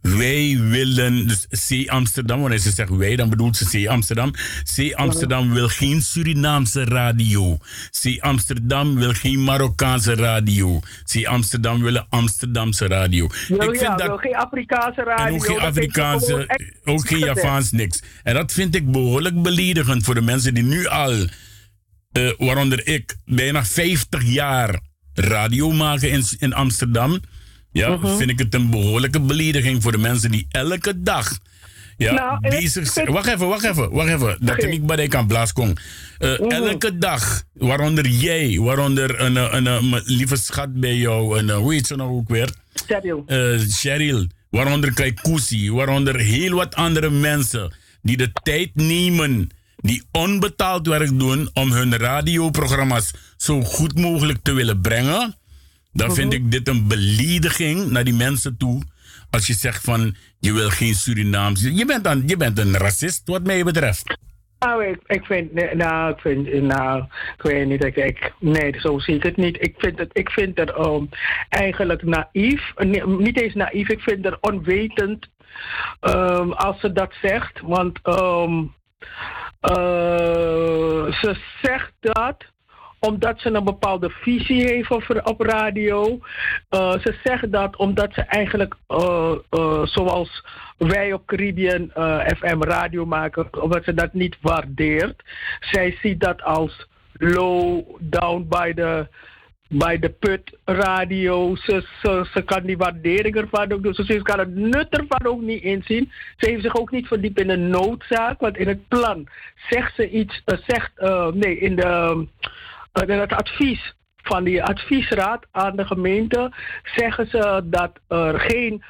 A: wij willen, dus C Amsterdam, wanneer ze zegt wij, dan bedoelt ze C Amsterdam. C Amsterdam wil geen Surinaamse radio. C Amsterdam wil geen Marokkaanse radio. C Amsterdam wil een Amsterdamse radio.
N: Wil, ja, wil geen Afrikaanse radio.
A: En ook geen
N: dat
A: Afrikaanse, ook geen. Javaans, niks. En dat vind ik behoorlijk beledigend voor de mensen die nu al, eh, waaronder ik, bijna 50 jaar radio maken in, in Amsterdam. Ja,
N: Mhm.
A: vind ik het een behoorlijke belediging voor de mensen die elke dag ja,
N: Nou,
A: bezig zijn. Wacht even, wacht even, wacht even. Dat
N: Oké.
A: ik bij kan blaaskong. Eh
N: Mhm.
A: Elke dag, waaronder jij, waaronder een, een, een, mijn lieve schat bij jou, en hoe heet ze nou ook weer?
N: Cheryl.
A: eh Cheryl, waaronder Kaikousi, waaronder heel wat andere mensen die de tijd nemen, die onbetaald werk doen om hun radioprogramma's zo goed mogelijk te willen brengen, dan vind ik dit een belediging naar die mensen toe. Als je zegt van je wil geen Surinaamse. Je bent, dan, je bent een racist, wat mij betreft.
N: Nou, ik, ik vind, nou, ik vind, nou, ik weet niet, ik, ik, nee, zo zie ik het niet. Ik vind het, ik vind het um, eigenlijk naïef, Nee, niet eens naïef, ik vind het onwetend um, als ze dat zegt, want um, uh, ze zegt dat omdat ze een bepaalde visie heeft op, op radio. Uh, ze zegt dat omdat ze eigenlijk, uh, uh, zoals wij op Caribbean FM radio maken, omdat ze dat niet waardeert. Zij ziet dat als low down by the bij de put radio. Ze, ze, kan die waardering ervan ook doen. Ze kan het nut ervan ook niet inzien. Ze heeft zich ook niet verdiept in de noodzaak. Want in het plan zegt ze iets, zegt, nee, in, de, het advies van die adviesraad aan de gemeente zeggen ze dat er geen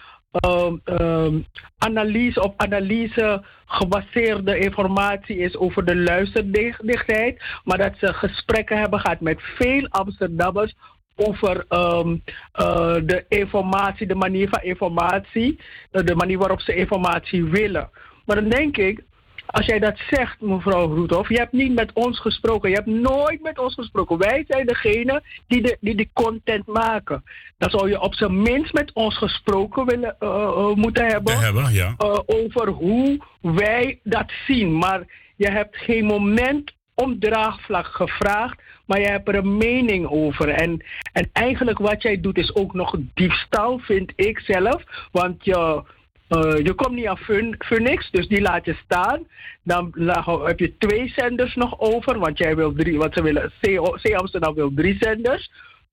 N: um, analyse op analyse gebaseerde informatie is over de luisterdichtheid, maar dat ze gesprekken hebben gehad met veel Amsterdammers over um, uh, de informatie, de manier van informatie, uh, de manier waarop ze informatie willen. Maar dan denk ik, als jij dat zegt, mevrouw Roethoff, je hebt niet met ons gesproken. Je hebt nooit met ons gesproken. Wij zijn degene die de, die de content maken. Dan zou je op zijn minst met ons gesproken willen, eh, moeten hebben.
A: hebben, ja.
N: over hoe wij dat zien. Maar je hebt geen moment om draagvlak gevraagd, maar je hebt er een mening over. En, en eigenlijk wat jij doet is ook nog diefstal, vind ik zelf. Want je, eh, je komt niet aan Funix, dus die laat je staan. Dan heb je twee zenders nog over, want jij wil drie, want ze willen, C, Amsterdam wil drie zenders.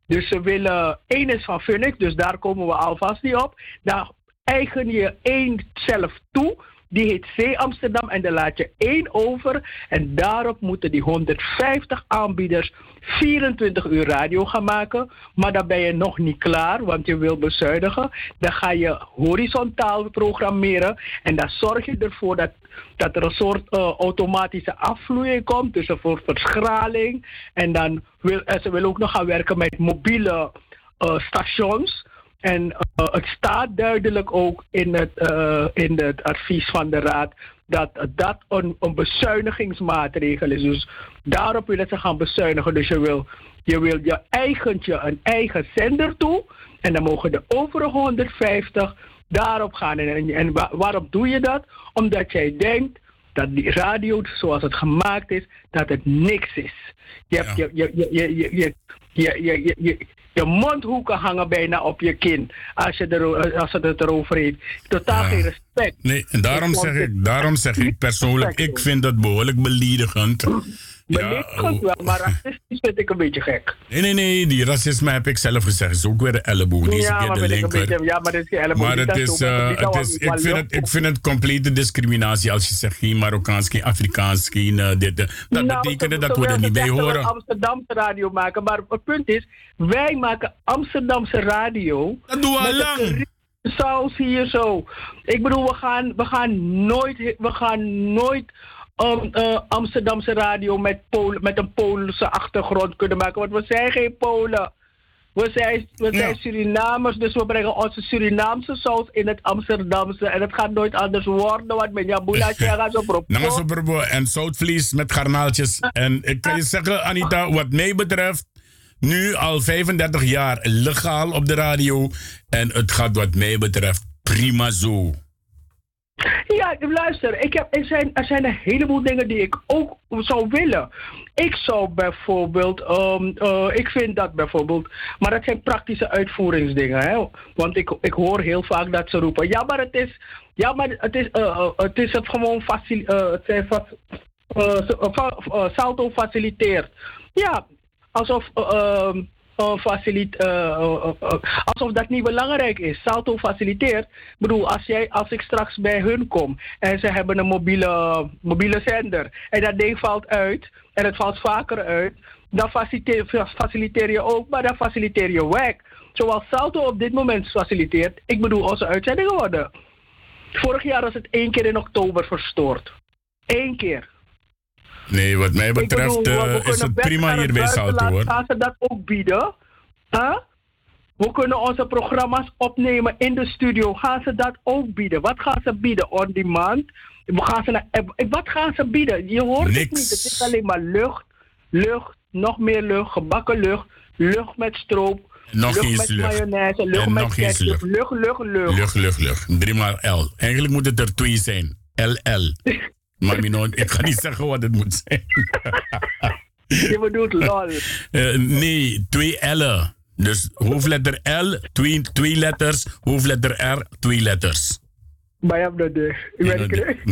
N: Dus ze willen, één is van Funix, dus daar komen we alvast niet op. Dan eigen je één zelf toe. Die heet C Amsterdam en dan laat je één over. En daarop moeten die 150 aanbieders 24 uur radio gaan maken. Maar dan ben je nog niet klaar, want je wil bezuinigen. Dan ga je horizontaal programmeren. En dan zorg je ervoor dat, dat er een soort eh, automatische afvloeiing komt. Dus voor verschraling. En dan wil en ze willen ook nog gaan werken met mobiele eh, stations. En eh, het staat duidelijk ook in het, eh, in het advies van de Raad dat dat een, een bezuinigingsmaatregel is. Dus daarop willen ze gaan bezuinigen. Dus je wil je, wil je eigentje een eigen zender toe. En dan mogen de overige 150 daarop gaan. En, en, en wa- waarom doe je dat? Omdat jij denkt dat die radio zoals het gemaakt is, dat het niks is. Je hebt je, je, je, je, je, je, je, je, je, je, mondhoeken hangen bijna op je kin als, je er, als het het erover heeft. Totaal geen respect.
A: Nee, en daarom zeg ik, daarom zeg ik persoonlijk, ik vind dat behoorlijk beledigend.
N: Beledigend wel, maar racistisch vind ik een beetje gek.
A: Nee, nee, nee, die racisme heb ik zelf gezegd. is ook weer de elleboog. Deze
N: ja,
A: keer
N: maar
A: de
N: vind ik een
A: linker.
N: beetje, ja, maar dat is geen elleboog.
A: Maar het is, eh, het is,
N: wel
A: ik, vind het, ik vind het complete discriminatie als je zegt geen Marokkaans, geen Afrikaans, geen eh, dit. eh. Dat
N: Nou,
A: betekent dat we er niet bij
N: dat we
A: horen.
N: Amsterdamse radio maken, maar het punt is, wij maken Amsterdamse radio.
A: Dat doen we al lang.
N: Zoals hier zo. Ik bedoel, we gaan, we gaan nooit, we gaan nooit um, Amsterdamse radio met, Polen, met een Poolse achtergrond kunnen maken, want we zijn geen Polen. We zijn, we zijn Surinamers, dus we brengen onze Surinaamse saus in het Amsterdamse. En het gaat nooit anders worden, want met Jabula gaat zo pro.
A: Nama soberbo en zoutvlies met garnaaltjes. En ik kan je zeggen, Anita, wat mij betreft, nu al 35 jaar legaal op de radio. En het gaat wat mij betreft prima zo.
N: Ja, luister, ik heb, er, zijn, er zijn een heleboel dingen die ik ook zou willen. Ik zou bijvoorbeeld, ehm, eh, ik vind dat bijvoorbeeld, maar dat zijn praktische uitvoeringsdingen. Hè? Want ik, ik hoor heel vaak dat ze roepen, ja, maar het is, ja, maar het is, eh, het, is het gewoon facil, eh, het zijn fac- Salto faciliteert. Ja, alsof. eh, ehm, eh, facilit, eh, eh, eh, alsof dat niet belangrijk is. Salto faciliteert. Ik bedoel, als, jij, als ik straks bij hun kom en ze hebben een mobiele, mobiele zender en dat ding valt uit en het valt vaker uit, dan faciliteer, faciliteer je ook, maar dan faciliteer je weg. Zoals Salto op dit moment faciliteert. Ik bedoel, onze uitzendingen worden. Vorig jaar was het één keer in oktober verstoord. Eén keer.
A: Nee, wat mij betreft
N: bedoel,
A: eh, is het prima hier bij Salto hoor.
N: Gaan ze dat ook bieden? Huh? We kunnen onze programma's opnemen in de studio. Gaan ze dat ook bieden? Wat gaan ze bieden? On demand? Gaan ze naar, eh, wat gaan ze bieden? Je hoort het niet. Het is alleen maar lucht, lucht, nog meer lucht, gebakken lucht, lucht met stroop,
A: Nog
N: lucht
A: eens
N: met
A: lucht.
N: mayonaise, lucht
A: En
N: met
A: nog
N: ketchup, lucht, lucht, lucht.
A: Lucht, lucht, lucht. Driemaal L. Eigenlijk moet het er twee zijn. LL. Maar Mino, ik ga niet zeggen wat het moet zijn.
N: Je bedoelt lol.
A: Eh, nee, twee L'en. Dus hoofdletter L, twee, twee letters. Hoofdletter R, twee letters.
N: Maar je dat de. Ik ben ik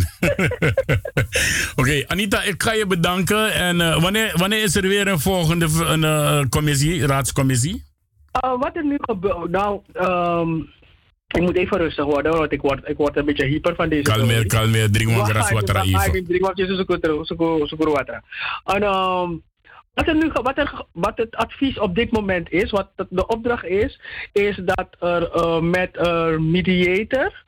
A: Oké, Anita, ik ga je bedanken. En eh, wanneer, wanneer is er weer een volgende een, eh, commissie, raadscommissie?
N: Uh, wat er nu gebeurt, nou, ehm, ik moet even rustig worden, want ik word, ik word een beetje hyper van deze.
A: Kalmeer, kalmeer, drink wat gras water even.
N: even. Drink wat je water. En ehm, wat, er nu, wat, er, wat het advies op dit moment is, wat de opdracht is, is dat er eh, met een mediator,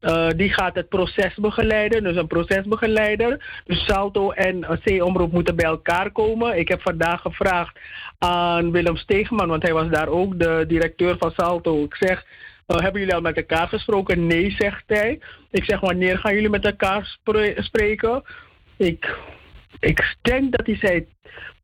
N: eh, die gaat het proces begeleiden, dus een procesbegeleider. Dus Salto en eh, C-omroep moeten bij elkaar komen. Ik heb vandaag gevraagd aan Willem Steegman, want hij was daar ook de directeur van Salto. Ik zeg, hebben jullie al met elkaar gesproken? Nee, zegt hij. Ik zeg, wanneer gaan jullie met elkaar spre- spreken? Ik, ik denk dat hij zei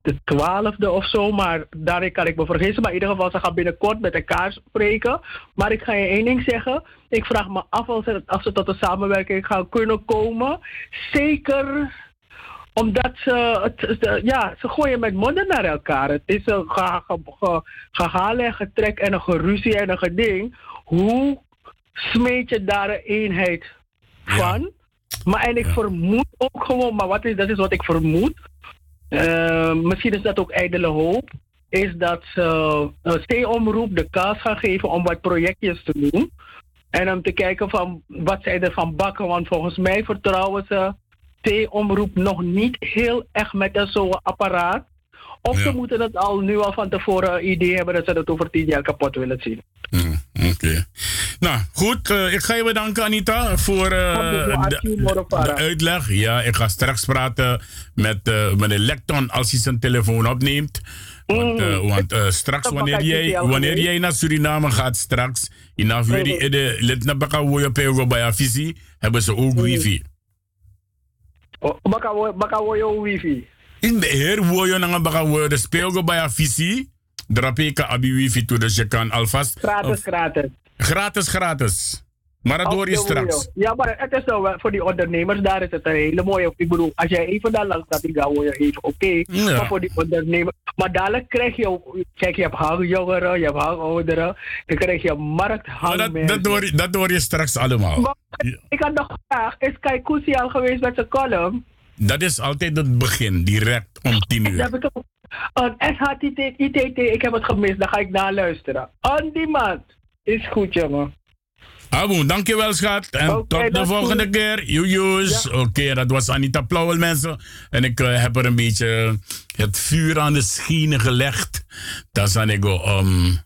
N: de twaalfde of zo, maar daarin kan ik me vergissen. Maar in ieder geval, ze gaan binnenkort met elkaar spreken. Maar ik ga je één ding zeggen. Ik vraag me af als ze, als ze tot een samenwerking gaan kunnen komen. Zeker omdat ze, het, ja, ze gooien met monden naar elkaar. Het is een ge, ge, ge- gehaal en getrek en een geruzie en een geding. Hoe smeet je daar een eenheid van? Maar en ik vermoed ook gewoon, maar wat is, dat is wat ik vermoed. Eh, misschien is dat ook ijdele hoop. Is dat ze uh, C-omroep de kans gaan geven om wat projectjes te doen. En om te kijken van wat zij ervan bakken. Want volgens mij vertrouwen ze T-omroep nog niet heel erg met een zo'n apparaat. Of ze moeten het al nu al van tevoren idee hebben dat ze het over tien jaar kapot willen zien.
A: Oké. Nou, goed. eh, ik ga je bedanken, Anita, voor eh, de, de- de uitleg. Ja, ik ga straks praten met eh, meneer Lecton als hij zijn telefoon opneemt. Want, eh, want straks, wanneer jij, wanneer jij naar Suriname gaat, straks, in Afweri, de lid naar Baka Woyo Pego bij Afisi, hebben ze ook wifi.
N: Baka woyo wifi.
A: In de heer Woyo naar Baka Woyo, de speelgo bij Afisi, drapeka abi wifi toe, dus je kan alvast...
N: Gratis, gratis.
A: Gratis, gratis. Maar dat hoor je straks.
N: Ja, maar het is zo, eh, voor die ondernemers, daar is het een hele mooie. Ik bedoel, als jij even daar langs gaat, dan hoor je even oké.
A: Ja.
N: Maar voor die ondernemers. Maar dadelijk krijg je, kijk, je hebt hangjongeren, je hebt hangouderen. Dan krijg je markthangmensen.
A: Oh, Dat hoor, je, dat hoor je straks allemaal.
N: Maar ik had nog gevraagd, is Kai Kusi al geweest met zijn column?
A: Dat is altijd het begin, direct om tien uur.
N: Dat heb ik ook. Een SHTT, ITT, ik heb het gemist, dan ga ik naar luisteren. On demand. Is goed, jongen.
A: Abo, dankjewel schat. En tot de volgende
N: goed.
A: keer. Joejoes. Oké, dat was Anita Plauwel mensen. En ik eh, heb er een beetje het vuur aan de schienen gelegd. Dat is ik om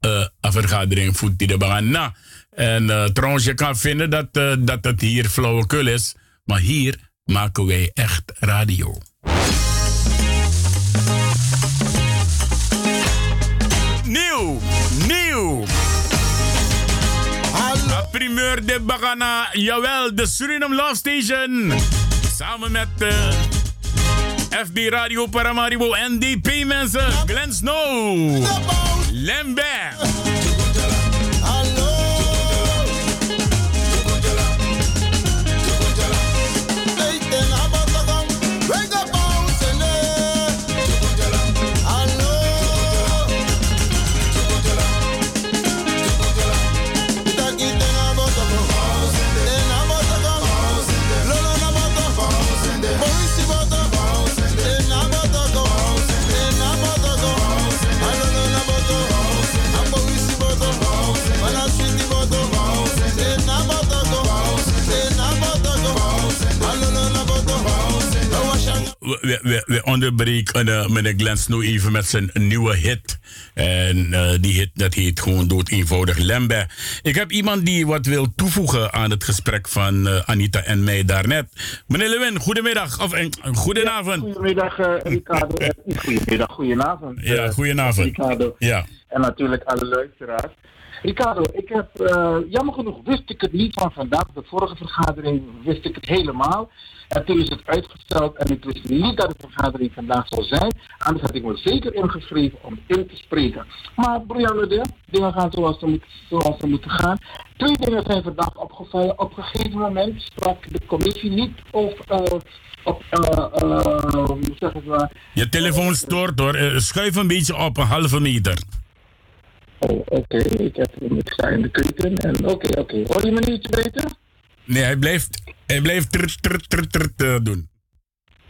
A: eh, een vergadering voet die de gaan. Nou, en eh, trouwens, je kan vinden dat, dat het hier flauwekul is. Maar hier maken wij echt radio. Primeur de Bagana, jawel, de Suriname Love Station. Samen met eh, FB Radio Paramaribo NDP mensen. Glenn Snow. Lembe. We, we- onderbreken eh, meneer Glenn Snow even met zijn nieuwe hit. En eh, die hit dat heet gewoon dood eenvoudig Lembe. Ik heb iemand die wat wil toevoegen aan het gesprek van eh, Anita en mij daarnet. Meneer Lewin, goedemiddag. Of eh, goedenavond.
G: Goedemiddag, eh, Ricardo. Goedemiddag, goedenavond.
A: Ja, goedenavond.
G: Ricardo.
A: Ja.
G: En natuurlijk alle luisteraars. Ricardo, ik heb, eh, jammer genoeg wist ik het niet van vandaag. De vorige vergadering wist ik het helemaal. En toen is het uitgesteld en ik wist niet dat de vergadering vandaag zou zijn. Anders had ik me zeker ingeschreven om in te spreken. Maar Brianne, de dingen gaan zoals ze, moet, zoals ze moeten gaan. Twee dingen zijn vandaag opgevallen. Op een gegeven moment sprak de commissie niet of eh, op, hoe zeg ik
A: Je telefoon stoort hoor. Schuif een beetje op, een halve meter.
G: Oh, oké. Ik heb ik sta in de keuken en oké, oké. Hoor je me niet beter?
A: Nee, hij blijft, hij blijft trrt, trrt, eh, doen.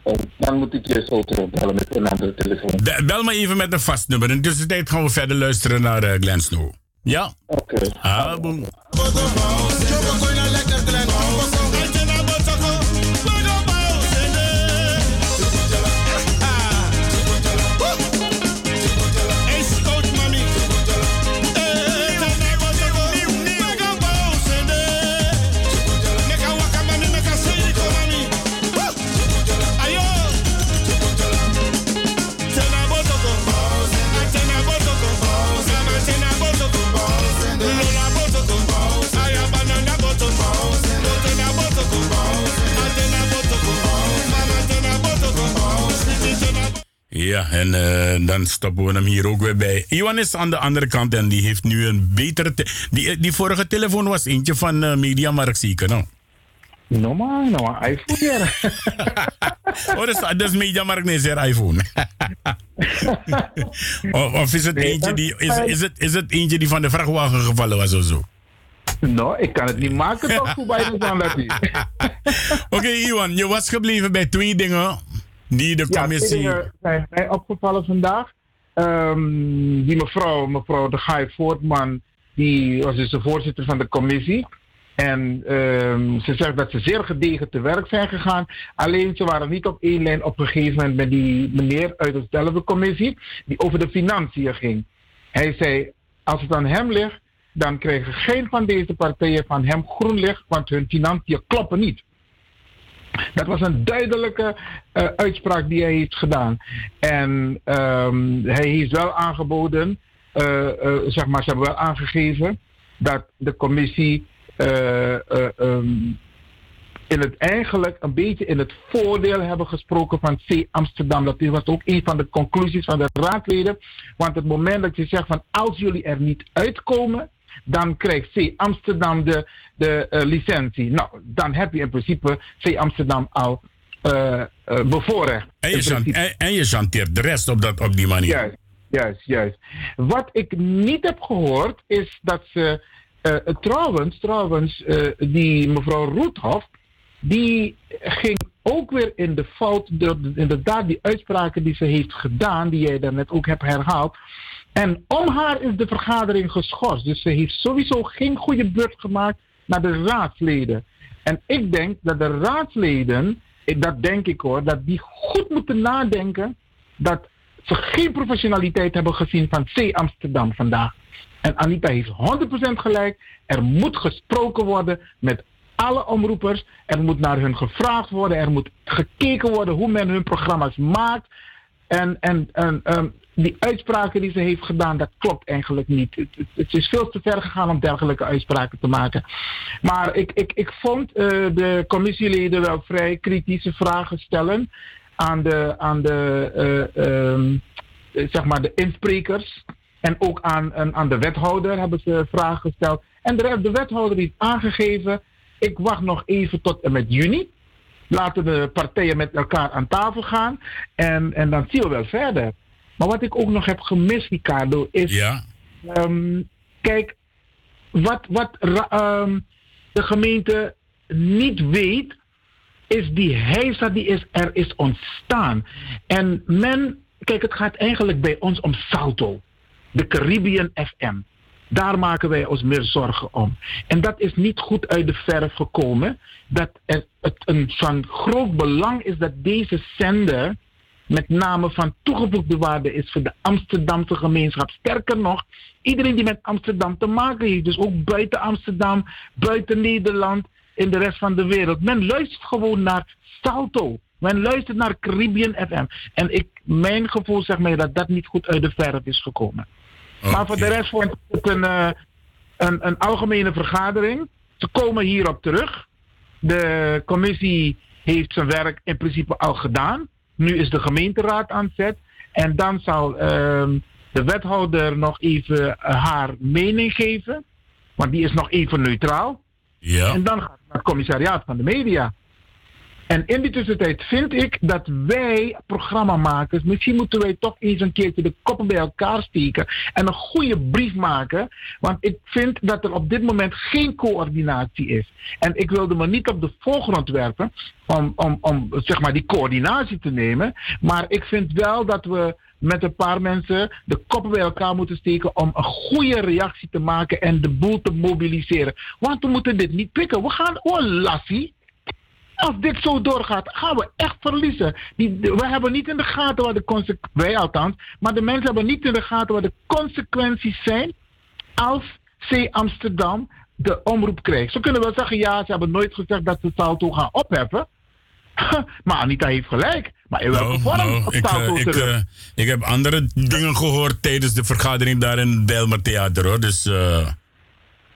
G: Oh, dan moet ik je zo terugbellen met een andere telefoon.
A: Be- Bel me even met een vast nummer. In de tussentijd gaan we verder luisteren naar eh, Glenn Snow. Ja?
G: Oké.
A: Ah, boem. Ja, en eh, dan stoppen we hem hier ook weer bij. Iwan is aan de andere kant en die heeft nu een betere... te- Die, die vorige telefoon was eentje van uh, Mediamarkt zeker, nou?
G: No man, no man, iPhone hier.
A: oh, dus, dus Mediamarkt is er iPhone. of, of is het eentje die, is, is, het, is het eentje die van de vrachtwagen gevallen was of zo?
G: Nou, ik kan het niet maken toch bijna zo'n latie.
A: Oké, Iwan, je was gebleven bij twee dingen die de commissie...
G: zijn mij opgevallen vandaag. Ehm, die mevrouw, mevrouw de Gaai Voortman, die was dus de voorzitter van de commissie. En ehm, ze zegt dat ze zeer gedegen te werk zijn gegaan. Alleen ze waren niet op één lijn op een gegeven moment met die meneer uit dezelfde commissie, die over de financiën ging. Hij zei, als het aan hem ligt, dan krijgen geen van deze partijen van hem groen licht, want hun financiën kloppen niet. Dat was een duidelijke eh, uitspraak die hij heeft gedaan. En ehm, hij heeft wel aangeboden, eh, eh, zeg maar, ze hebben wel aangegeven dat de commissie eh, eh, ehm, in het eigenlijk een beetje in het voordeel hebben gesproken van C Amsterdam. Dat was ook een van de conclusies van de raadleden. Want het moment dat je zegt van als jullie er niet uitkomen, dan krijgt C Amsterdam de, de eh, licentie. Nou, dan heb je in principe C Amsterdam al eh, eh, bevoorrecht.
A: En je,
G: principe.
A: en, en je chanteert de rest op, dat, op die manier.
G: Juist, juist, juist. Wat ik niet heb gehoord is dat ze. trouwens, trouwens die mevrouw Roethoff. die ging ook weer in de fout. De, inderdaad, die uitspraken die ze heeft gedaan. die jij daarnet ook hebt herhaald. En om haar is de vergadering geschorst. Dus ze heeft sowieso geen goede beurt gemaakt naar de raadsleden. En ik denk dat de raadsleden, dat denk ik hoor, dat die goed moeten nadenken dat ze geen professionaliteit hebben gezien van C Amsterdam vandaag. En Anita heeft 100% gelijk. Er moet gesproken worden met alle omroepers. Er moet naar hun gevraagd worden. Er moet gekeken worden hoe men hun programma's maakt. En, en, en ehm, die uitspraken die ze heeft gedaan, dat klopt eigenlijk niet. Het, is veel te ver gegaan om dergelijke uitspraken te maken. Maar ik, ik, ik vond eh, de commissieleden wel vrij kritische vragen stellen aan de, aan de, eh, ehm, eh, zeg maar de insprekers. En ook aan, aan, de wethouder hebben ze vragen gesteld. En de, de wethouder heeft aangegeven, ik wacht nog even tot en met juni. Laten de partijen met elkaar aan tafel gaan. En, en dan zien we wel verder. Maar wat ik ook nog heb gemist, Ricardo, is...
A: Ja.
G: ehm, kijk, wat, wat ehm, de gemeente niet weet, is die heisa die is, er is ontstaan. En men, kijk, het gaat eigenlijk bij ons om Salto, de Caribbean FM. Daar maken wij ons meer zorgen om. En dat is niet goed uit de verf gekomen. Dat er, het een van groot belang is dat deze zender met name van toegevoegde waarde is voor de Amsterdamse gemeenschap. Sterker nog, iedereen die met Amsterdam te maken heeft, dus ook buiten Amsterdam, buiten Nederland, in de rest van de wereld. Men luistert gewoon naar Salto. Men luistert naar Caribbean FM. En ik, mijn gevoel zegt mij dat dat niet goed uit de verf is gekomen. Maar voor de rest vond ik het een, eh, een, een algemene vergadering. Ze komen hierop terug. De commissie heeft zijn werk in principe al gedaan. Nu is de gemeenteraad aan zet. En dan zal ehm, de wethouder nog even eh, haar mening geven. Want die is nog even neutraal.
A: Ja.
G: En dan gaat het naar het commissariaat van de media. En in die tussentijd vind ik dat wij, programmamakers, misschien moeten wij toch eens een keertje de koppen bij elkaar steken en een goede brief maken. Want ik vind dat er op dit moment geen coördinatie is. En ik wilde me niet op de voorgrond werpen om, om, om zeg maar die coördinatie te nemen. Maar ik vind wel dat we met een paar mensen de koppen bij elkaar moeten steken om een goede reactie te maken en de boel te mobiliseren. Want we moeten dit niet pikken. We gaan, oh lassie. Als dit zo doorgaat, gaan we echt verliezen. Die, we hebben niet in de gaten wat de consequenties, wij althans, maar de mensen hebben niet in de gaten wat de consequenties zijn als C Amsterdam de omroep krijgt. Ze kunnen wel zeggen, ja, ze hebben nooit gezegd dat ze Salto gaan opheffen. maar Anita heeft gelijk. Maar in welke vorm
A: Nou,
G: op
A: ik,
G: Salto
A: eh, ik,
G: terug?
A: eh, ik heb andere dingen gehoord tijdens de vergadering daar in het Bijlmer Theater hoor. Dus eh,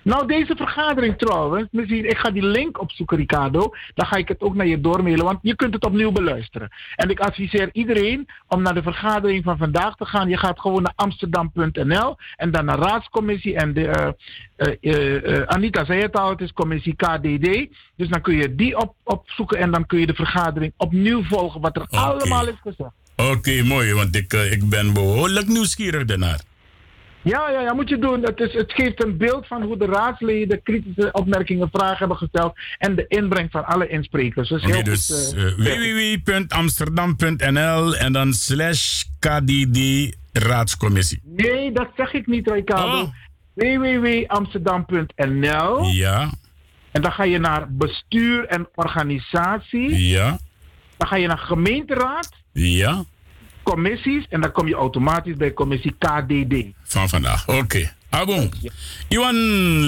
G: Nou, deze vergadering trouwens, misschien, ik ga die link opzoeken, Ricardo. Dan ga ik het ook naar je doormailen, want je kunt het opnieuw beluisteren. En ik adviseer iedereen om naar de vergadering van vandaag te gaan. Je gaat gewoon naar amsterdam.nl en dan naar raadscommissie. En de, eh, Anita zei het al, het is commissie KDD. Dus dan kun je die op, opzoeken en dan kun je de vergadering opnieuw volgen, wat er allemaal is gezegd.
A: Oké, mooi, want ik, ik ben behoorlijk nieuwsgierig daarnaar.
G: Ja, ja, ja, moet je doen. Het, is, het geeft een beeld van hoe de raadsleden kritische opmerkingen, vragen hebben gesteld. En de inbreng van alle insprekers. Dus
A: dus
G: goed,
A: eh,
G: eh,
A: www.amsterdam.nl en dan slash KDD Raadscommissie.
G: Nee, dat zeg ik niet, Ricardo.
A: Oh.
G: www.amsterdam.nl
A: Ja,
G: En dan ga je naar bestuur en organisatie.
A: ja,
G: Dan ga je naar gemeenteraad,
A: ja,
G: commissies. En dan kom je automatisch bij commissie KDD.
A: van vandaag. Oké. Abon. Iwan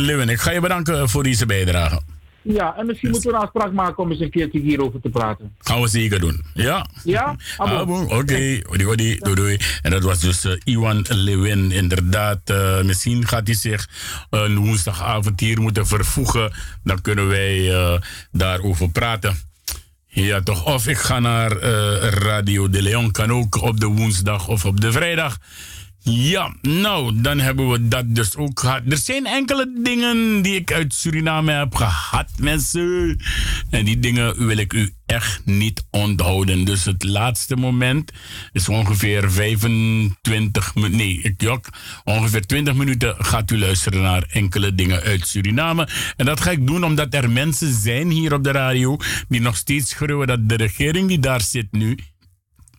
A: Lewin, ik ga je bedanken voor deze bijdrage.
G: Ja, en misschien moeten we een afspraak maken om eens een keertje hierover te praten.
A: Gaan we zeker doen. Ja?
G: Ja?
A: Abon. Oké. Doei, doei. En dat was dus eh, Iwan Lewin. Inderdaad, eh, misschien gaat hij zich een woensdagavond hier moeten vervoegen. Dan kunnen wij eh, daarover praten. Ja, toch. Of ik ga naar eh, Radio de Leon. Kan ook op de woensdag of op de vrijdag. Ja, nou, dan hebben we dat dus ook gehad. Er zijn enkele dingen die ik uit Suriname heb gehad, mensen. En die dingen wil ik u echt niet onthouden. Dus het laatste moment is ongeveer 25 minuten. Nee, ik jok. Ongeveer 20 minuten gaat u luisteren naar enkele dingen uit Suriname. En dat ga ik doen omdat er mensen zijn hier op de radio die nog steeds schreeuwen dat de regering die daar zit nu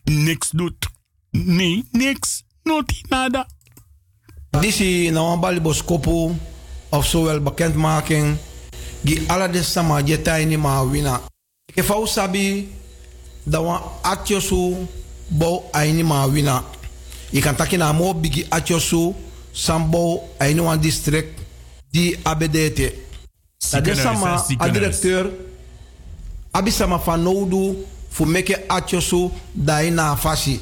A: niks doet. Nee, niks. Noti nada.
O: Disi na wan bali boskopu of zowel bekendmaking gi ala de sama jetai ni ma wina. Ik fau sabi da wan atyosu bo aini ma wina. Je kan taki na mo bigi atyosu sambo aini wan district di abedete. Da de sama
A: hè,
O: a directeur abi sama van noudu fu meke atyosu dai na fasi.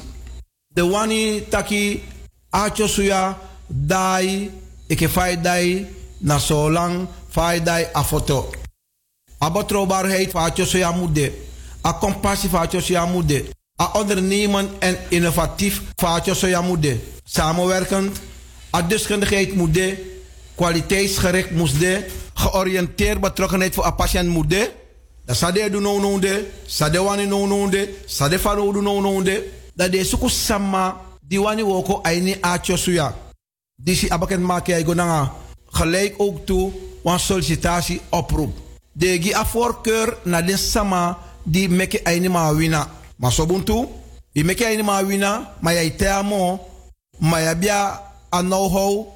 O: De wani taki atyosu ya dai ike fai dai na so lang fai dai a foto. A betrouwbaarheid van atyosu ya moede. A compassie van atyosu ya moede. A ondernemen en innovatief van atyosu ya moede. Samenwerkend. A deskundigheid moede. Kwaliteitsgericht moede. Georiënteerd betrokkenheid voor a patiënt moede. Dat sade do no no de, sade wani no no de, sade fano do no no de. Dat de suku sama di wani woko aini acho suya. Disi abaken make ay gonanga. Gelijk ook toe wan sollicitatie oproep. De gi a voorkeur de sama di meke aini ma wina. Maar sobuntu, i meke aini ma wina, maar jij te amo, maar jij bia a know-how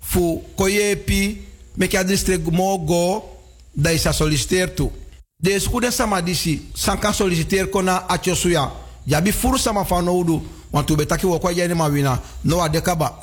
O: fu koyepi meke a district mo go da isa solliciteer toe. De skude sama disi sanka solliciteer kona suya. Jabi furu sama fa noudu want u betaki wo kwa jeni ma wina no adekaba.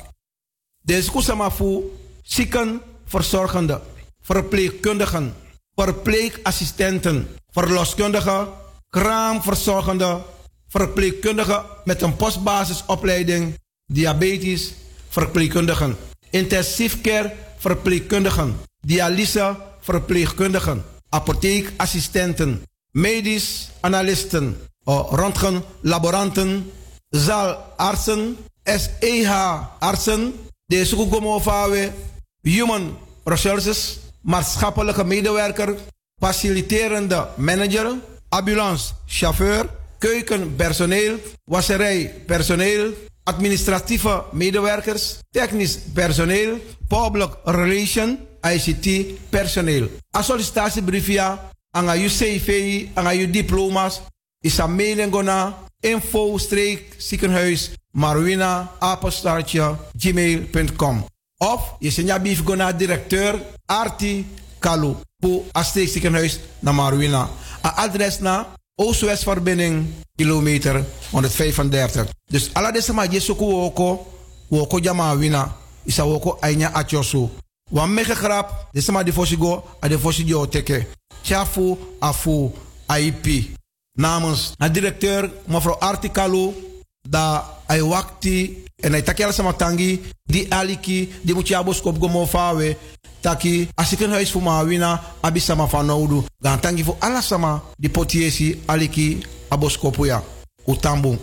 O: De sku sama fu zieken verzorgende, verpleegkundigen, verpleegassistenten, verloskundigen, kraamverzorgende, verpleegkundigen met een postbasisopleiding, diabetes, verpleegkundigen, intensief care, verpleegkundigen, dialyse, verpleegkundigen, apotheekassistenten, medisch analisten, oh, röntgen, laboranten, zaalartsen, SEH-artsen, deze Gugomovawe, human resources, maatschappelijke medewerker, faciliterende manager, ambulance chauffeur, keukenpersoneel, wasserijpersoneel, administratieve medewerkers, technisch personeel, public relation, ICT personeel. A sollicitatiebriefja aan uw CV, aan diploma's, is een mailing gona info streek ziekenhuis marwina apenstaartje gmail.com of je zend je gona directeur Arti Kalu voor Asteek ziekenhuis naar Marwina. A adres na Oost-West verbinding kilometer 135. Dus alle deze ma je soku woko woko jama wina isa woko ainya achosu. Wan mege grap deze ma di fosigo a de fosigo teke. Chafu afu IP namens de directeur mevrouw Artikalu da wakti en ay takel sama tangi di aliki di moet jabo skop gomo fawe taki als ik een huis voor me wina abi sama van noudu dan tangi voor alla sama di potiesi aliki aboskopuya utambu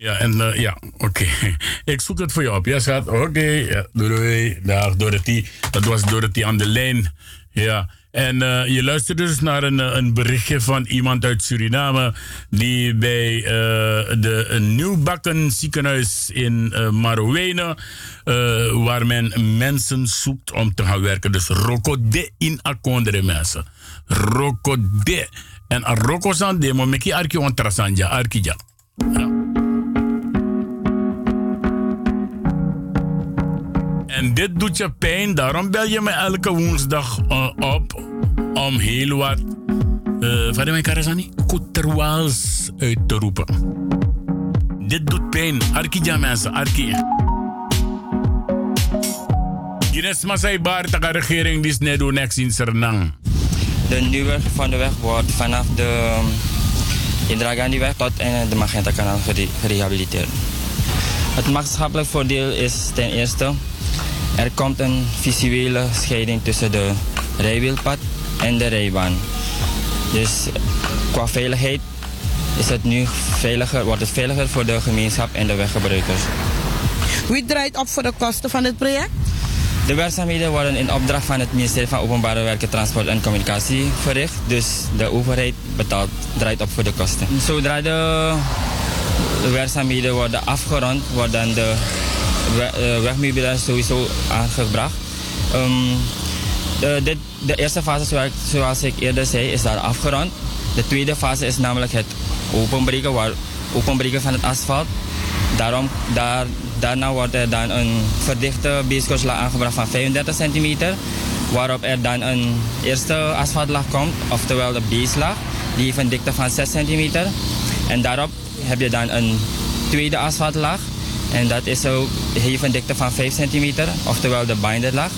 A: Ja, en eh, ja, oké. Ik zoek het voor je op. Ja, schat. Oké, ja, doei, doei. Dag, Dorothy. Dat was Dorothy aan de lijn. Ja. En eh, je luistert dus naar een, eh, een berichtje van iemand uit Suriname. die bij eh, de nieuwbakken ziekenhuis in uh, waar men mensen zoekt om te gaan werken. Dus Rokode in Akondere mensen. Rokode. En Rokosan demo meki arki on trasanja. En dit doet je pijn, daarom bel je me elke woensdag uh, op om heel wat, uh, wat mijn Karazani? Koeterwaals uit te roepen. Dit doet pijn. Arkija mensen, arki. Gines Masai Bar, de regering die is net doen niks in Sernang.
P: De nieuwe van de weg wordt vanaf de Indira Gandhi weg tot en de Magenta kanaal gerehabiliteerd. Het maatschappelijk voordeel is ten eerste er komt een visuele scheiding tussen de rijwielpad en de rijbaan. Dus qua veiligheid is het nu veiliger, wordt het veiliger voor de gemeenschap en de weggebruikers.
Q: Wie draait op voor de kosten van dit project?
P: De werkzaamheden worden in opdracht van het ministerie van Openbare Werken, Transport en Communicatie verricht. Dus de overheid betaalt, draait op voor de kosten. Zodra de, de werkzaamheden worden afgerond, wordt dan de we, wegmeubilair sowieso aangebracht. Um, de, de, eerste fase, zoals, ik eerder zei, is daar afgerond. De tweede fase is namelijk het openbreken, openbreken van het asfalt. Daarom, daar, daarna wordt er dan een verdichte beeskorslaag aangebracht van 35 centimeter. Waarop er dan een eerste asfaltlaag komt, oftewel de beeslaag. Die heeft een dikte van 6 centimeter. En daarop heb je dan een tweede asfaltlaag. En dat is ook, heeft een dikte van 5 centimeter, oftewel de binderlaag.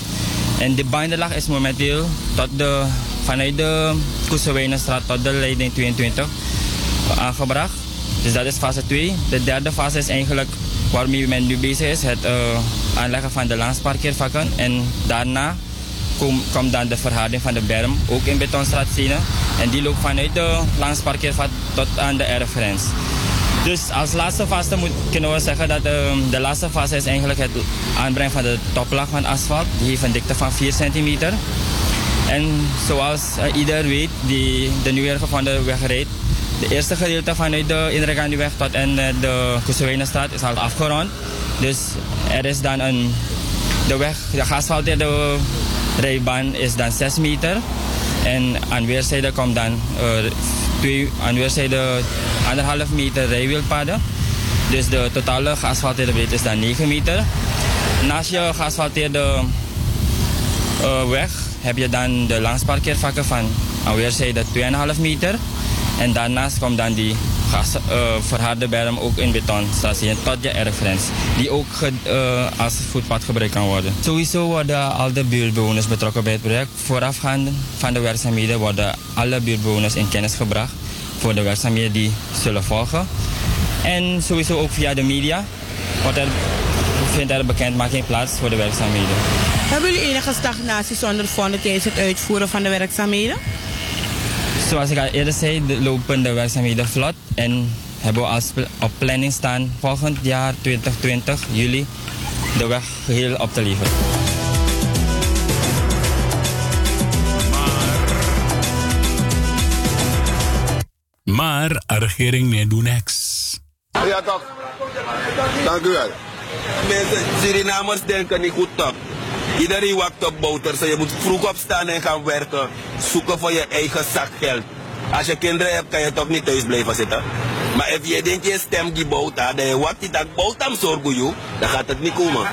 P: En de binderlaag is momenteel tot de, vanuit de Koesewijnenstraat tot de leiding 22 aangebracht. Dus dat is fase 2. De derde fase is eigenlijk waarmee men nu bezig is, het uh, aanleggen van de landsparkeervakken. En daarna komt kom dan de verharding van de berm, ook in betonstraatstenen. En die loopt vanuit de landsparkeervat tot aan de erfgrens. Dus als laatste fase moet, kunnen we zeggen dat um, de laatste fase is eigenlijk het aanbrengen van de toplaag van asfalt. Die heeft een dikte van 4 centimeter. En zoals uh, ieder weet die de nieuwe van de weg rijdt, de eerste gedeelte vanuit de Indergandiweg tot en uh, de Koesewijnenstraat is al afgerond. Dus er is dan een, de weg, de geasfalteerde rijbaan is dan 6 meter. En aan weerszijden komt dan uh, twee, aan weerszijden anderhalf meter rijwielpaden. Dus de totale geasfalteerde breedte is dan 9 meter. Naast je geasfalteerde uh, weg heb je dan de langsparkeervakken van aan weerszijde 2,5 meter. En daarnaast komt dan die gas, uh, verharde berm ook in beton station tot je erfgrens. Die ook ge, uh, als voetpad gebruikt kan worden. Sowieso worden al de buurtbewoners betrokken bij het project. Voorafgaand van de werkzaamheden worden alle buurtbewoners in kennis gebracht voor de werkzaamheden die zullen volgen. En sowieso ook via de media wordt er, vindt er bekendmaking plaats voor de werkzaamheden.
Q: Hebben jullie enige stagnatie zonder fondsen tijdens het uitvoeren van de werkzaamheden?
P: Zoals ik al eerder zei, de lopen de werkzaamheden vlot en hebben we als op planning staan volgend jaar 2020, juli, de weg geheel op te leveren.
A: Maar de regering nee doet niks.
R: Ja toch. Dank u wel.
S: Mensen, Surinamers denken niet goed toch. Iedereen wacht op boter, je moet vroeg opstaan en gaan werken. Zoeken voor je eigen zakgeld. Als je kinderen hebt, kan je toch niet thuis blijven zitten. Maar als je denkt je stem die bouta, dan je wacht dat bouta zorgen je, dan gaat het niet komen.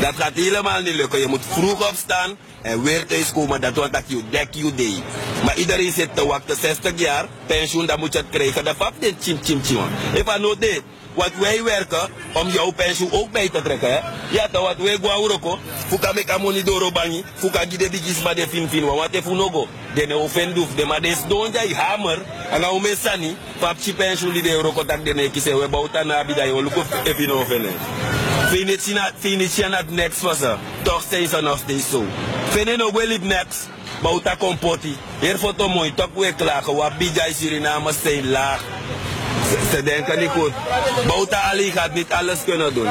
S: Dat gaat helemaal niet lukken. Je moet vroeg opstaan en weer thuis komen. Dat wordt dat je dek je day. Maar iedereen zit te wachten 60 jaar, pensioen, dan moet je het krijgen. Dat vap dit chim chim chim. Even no dit. Wat wij werken om jouw pensioen ook bij te trekken. Hè? Ja, toch wat wij gaan werken. Fuka meka money doro bangi. Fuka gide bigis ma de fin fin. Wat even nogo. De ne offenduf. De ma des don jai hammer. En nou me sani. Pap chi pensioen die de euro kontak de ne kise. We bouta na bida yo luko even offenden. Finitie het niks voor ze. Toch zijn ze nog steeds zo. Je nog wel niks? Bouta kompoti. Hier foto mooi, toch weer klagen. Wat Bijay Suriname zijn laag. Ze, ze denken niet goed. Bouta Ali gaat niet alles kunnen doen.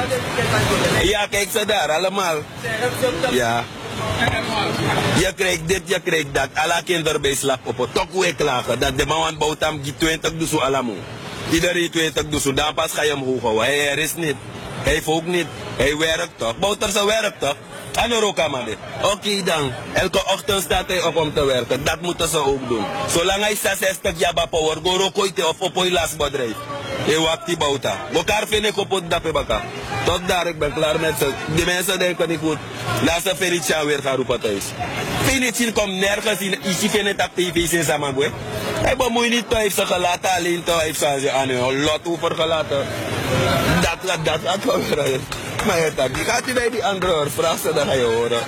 S: Ja, kijk ze daar, allemaal. Ja. Je krijgt dit, je krijgt dat. Alla kinderen bij slap op. Toch klagen. Dat de man Bouta 20 doet allemaal. Iedereen 20 doet. Dan pas ga je hem hoog. Hij is niet. Hij ook niet. Hij werkt toch. Bouter zijn werkt toch. En man dit. Oké dan. Elke ochtend staat hij op om te werken. Dat moeten ze ook doen. Zolang hij 66 jaar power, go rokoite of op een lasbedrijf. Je wacht die bouta. Elkaar vind ik op het. Tot daar, ik ben klaar met ze. Die mensen denken niet goed. Laat ze Felicia weer gaan roepen thuis. Felicia komt nergens in. Ici vind het actief in Samagwe. Hij bemoeit niet, hij heeft ze gelaten alleen toch. Hij heeft ze aan een lot overgelaten. Dat, dat, dat, dat. Maar het dat, die gaat hij bij die andere hoor. Vraag ze, dan ga je horen.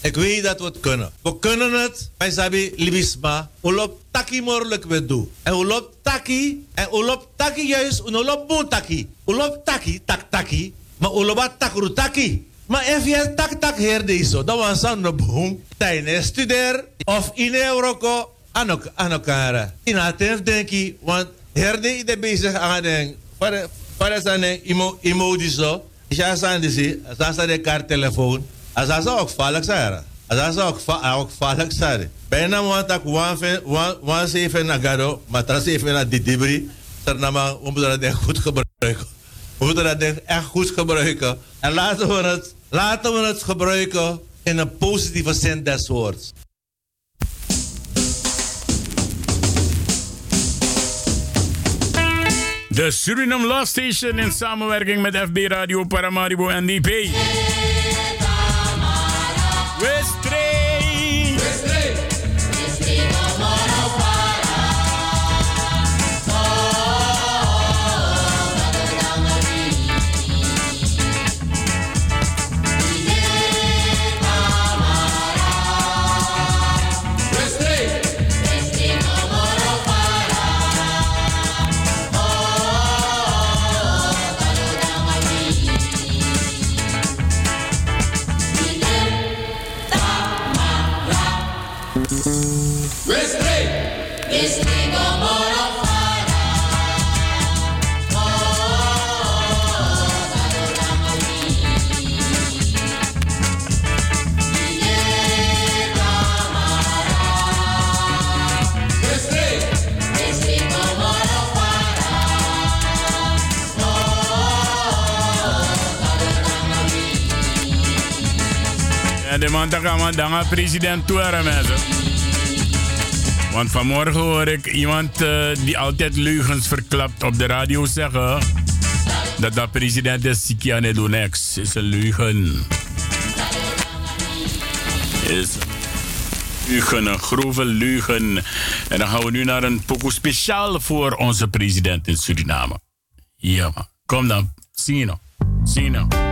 T: Ik weet dat we het kunnen. We kunnen het. Wij sabi libisma. Ulop taki morlijk we doen. En ulop taki. En ulop taki juist. Ulop boon taki. Ulop taki, tak taki. Maar ulop takru taki. Maar je tak tak her deze, dan was aan de boom. Tijdens studeer of in Euroko aan elkaar. In het denk ik, want herde de bezig aan den. Para zijn imo zo. Ja, zijn die, als ze de kaarttelefoon. Als ze ook vallig zijn. Als ze ook ook vallig zijn. Bijna want ik wan zeven naar gado, maar tras even naar die debris. Ternama, we moeten dat goed gebruiken. We moeten dat echt goed gebruiken. En laten we het, laten we het gebruiken in een positieve zin des woords.
A: De Suriname Law Station in samenwerking met FB Radio Paramaribo NDP. Dat kan dan president toeren mensen. Want vanmorgen hoor ik iemand uh, die altijd leugens verklapt op de radio zeggen dat de president is Sikiane doet. Is een leugen. Is leugen, een grove leugen. En dan gaan we nu naar een pokoe speciaal voor onze president in Suriname. Ja man, kom dan. Zie je je nog.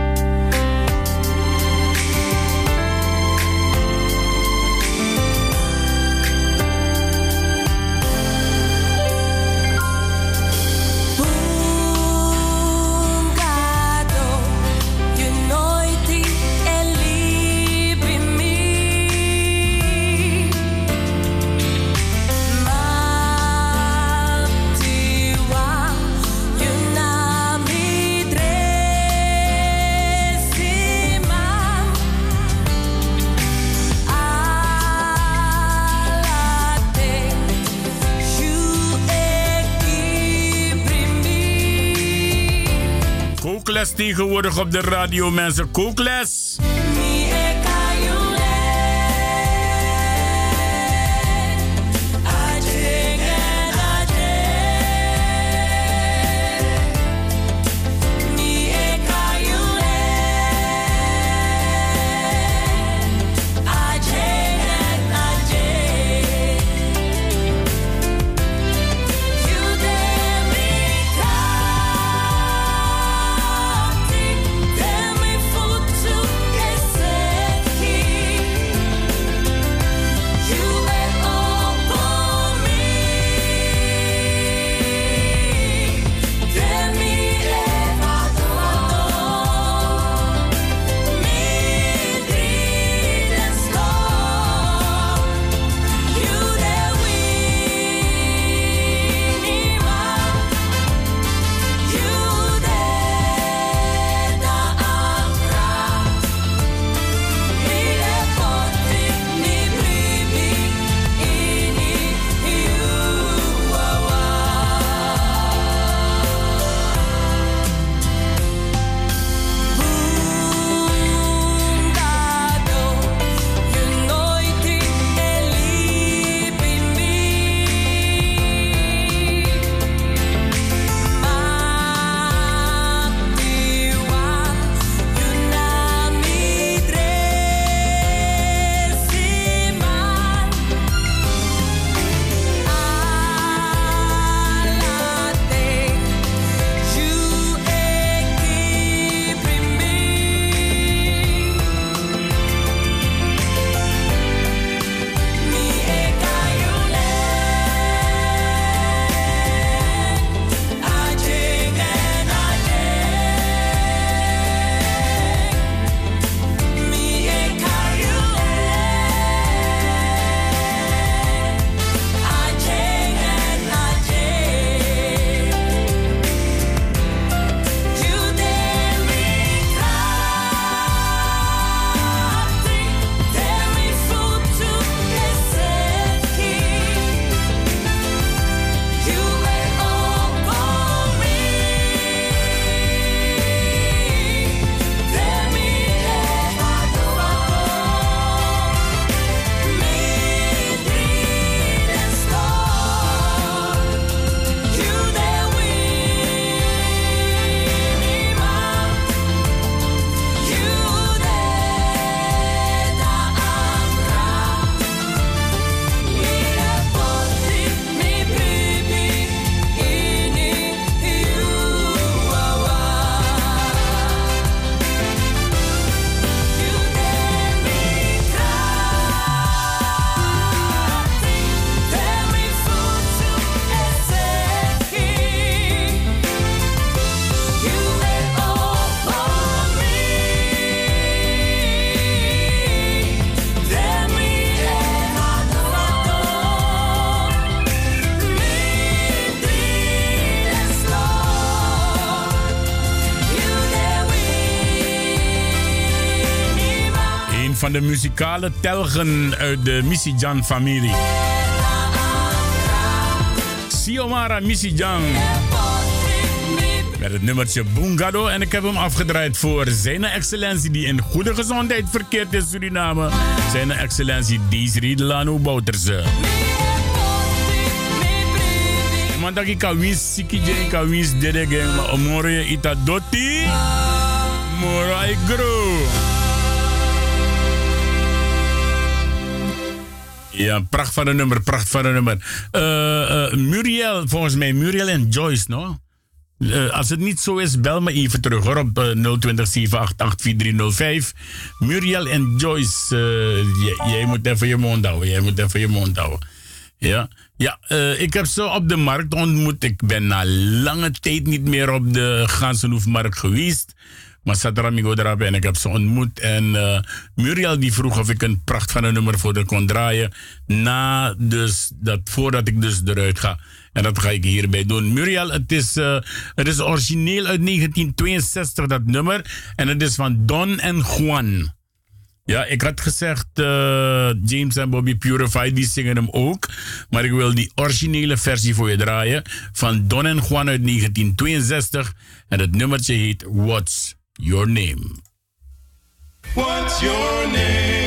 A: Kookles tegenwoordig op de radio, mensen. Kookles. Muzikale telgen uit de Misijan-familie. Siomara Misijan. Met het nummertje Bungado. En ik heb hem afgedraaid voor zijn excellentie die in goede gezondheid verkeert in Suriname. Zijn excellentie Desiree Delano Bouterse. Man dat ik kan wins siki ita doti morai gro. Ja, pracht van een nummer, pracht van een nummer. Eh, eh, Muriel, volgens mij Muriel en Joyce, no? Eh, als het niet zo is, bel me even terug hoor, op uh, 020 Muriel en Joyce, jij, jij moet even je mond houden. Jij moet even je mond houden. Ja, ja ik heb ze op de markt ontmoet. Ik ben na lange tijd niet meer op de Gansenhoefmarkt geweest. Maar Sadramigo erop en ik heb ze ontmoet. En uh, Muriel die vroeg of ik een pracht van een nummer voor haar kon draaien. Na dus, dat, voordat ik dus eruit ga. En dat ga ik hierbij doen. Muriel, het is, uh, het is origineel uit 1962 dat nummer. En het is van Don en Juan. Ja, ik had gezegd, uh, James en Bobby Purified, die zingen hem ook. Maar ik wil die originele versie voor je draaien. Van Don en Juan uit 1962. En het nummertje heet What's Your Name?
U: What's your name?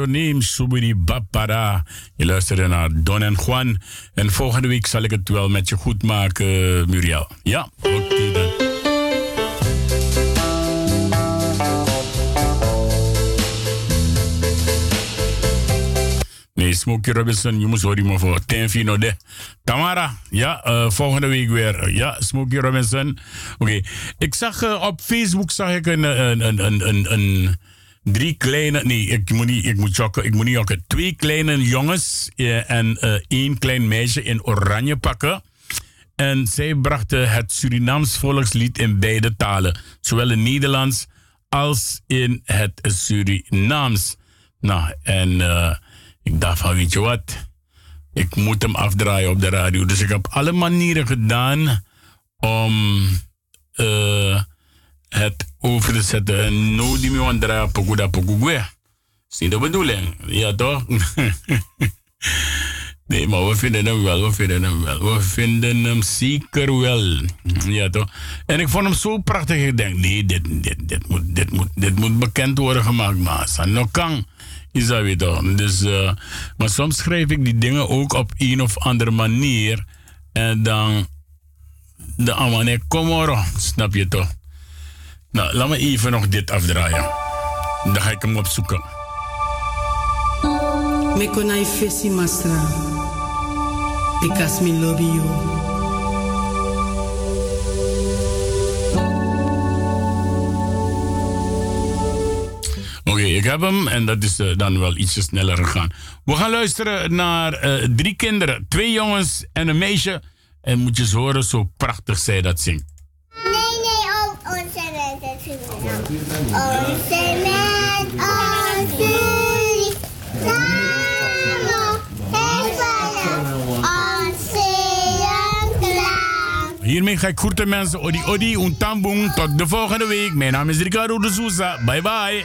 U: Name?
A: Subiri Bapara. Je luisterde naar Don en Juan. En volgende week zal ik het wel met je goed maken, Muriel. Ja, oké dan. Nee, Smokey Robinson, je moet maar voor. Ten fino de. Tamara, ja, eh, volgende week weer. Ja, Smokey Robinson. Oké, ik zag eh, op Facebook zag ik een, een, een, een, een drie kleine, nee, ik moet niet, ik moet jokken, ik moet niet jokken. Twee kleine jongens eh, en eh, één klein meisje in oranje pakken. En zij brachten het Surinaams volkslied in beide talen. Zowel in Nederlands als in het Surinaams. Nou, en eh, ik dacht van, weet je wat? Ik moet hem afdraaien op de radio. Dus ik heb alle manieren gedaan om eh, het over te zetten. En no die me draaien pokoe da pokoe Dat is niet de bedoeling. Ja, toch? Nee, maar we vinden hem wel, we vinden hem wel. We vinden hem zeker wel. Ja, toch? En ik vond hem zo prachtig. Ik denk, nee, dit, dit, dit, moet, dit, moet, dit moet bekend worden gemaakt. Maar Sanokang.
V: Is dat weer toch? Dus, eh, maar soms schrijf ik die dingen ook op een of andere manier. En dan. De amane komoro, snap je toch? Nou, laat me even nog dit afdraaien. Dan ga ik hem opzoeken.
W: Me konai fesi masra. Because me you.
V: Oké, ik heb hem en dat is eh, dan wel ietsje sneller gegaan. We gaan luisteren naar eh, drie kinderen, twee jongens en een meisje. En moet je eens horen zo prachtig zij dat zingt.
X: Onze met onze. Samen.
V: Hiermee ga ik groeten mensen. Odi Odi, Untamboeng. Tot de volgende week. Mijn naam is Ricardo de Souza. Bye bye.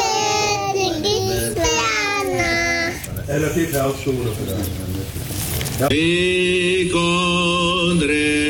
Y: Ερωτήθηκα ο Σούρο.
U: Κόντρε.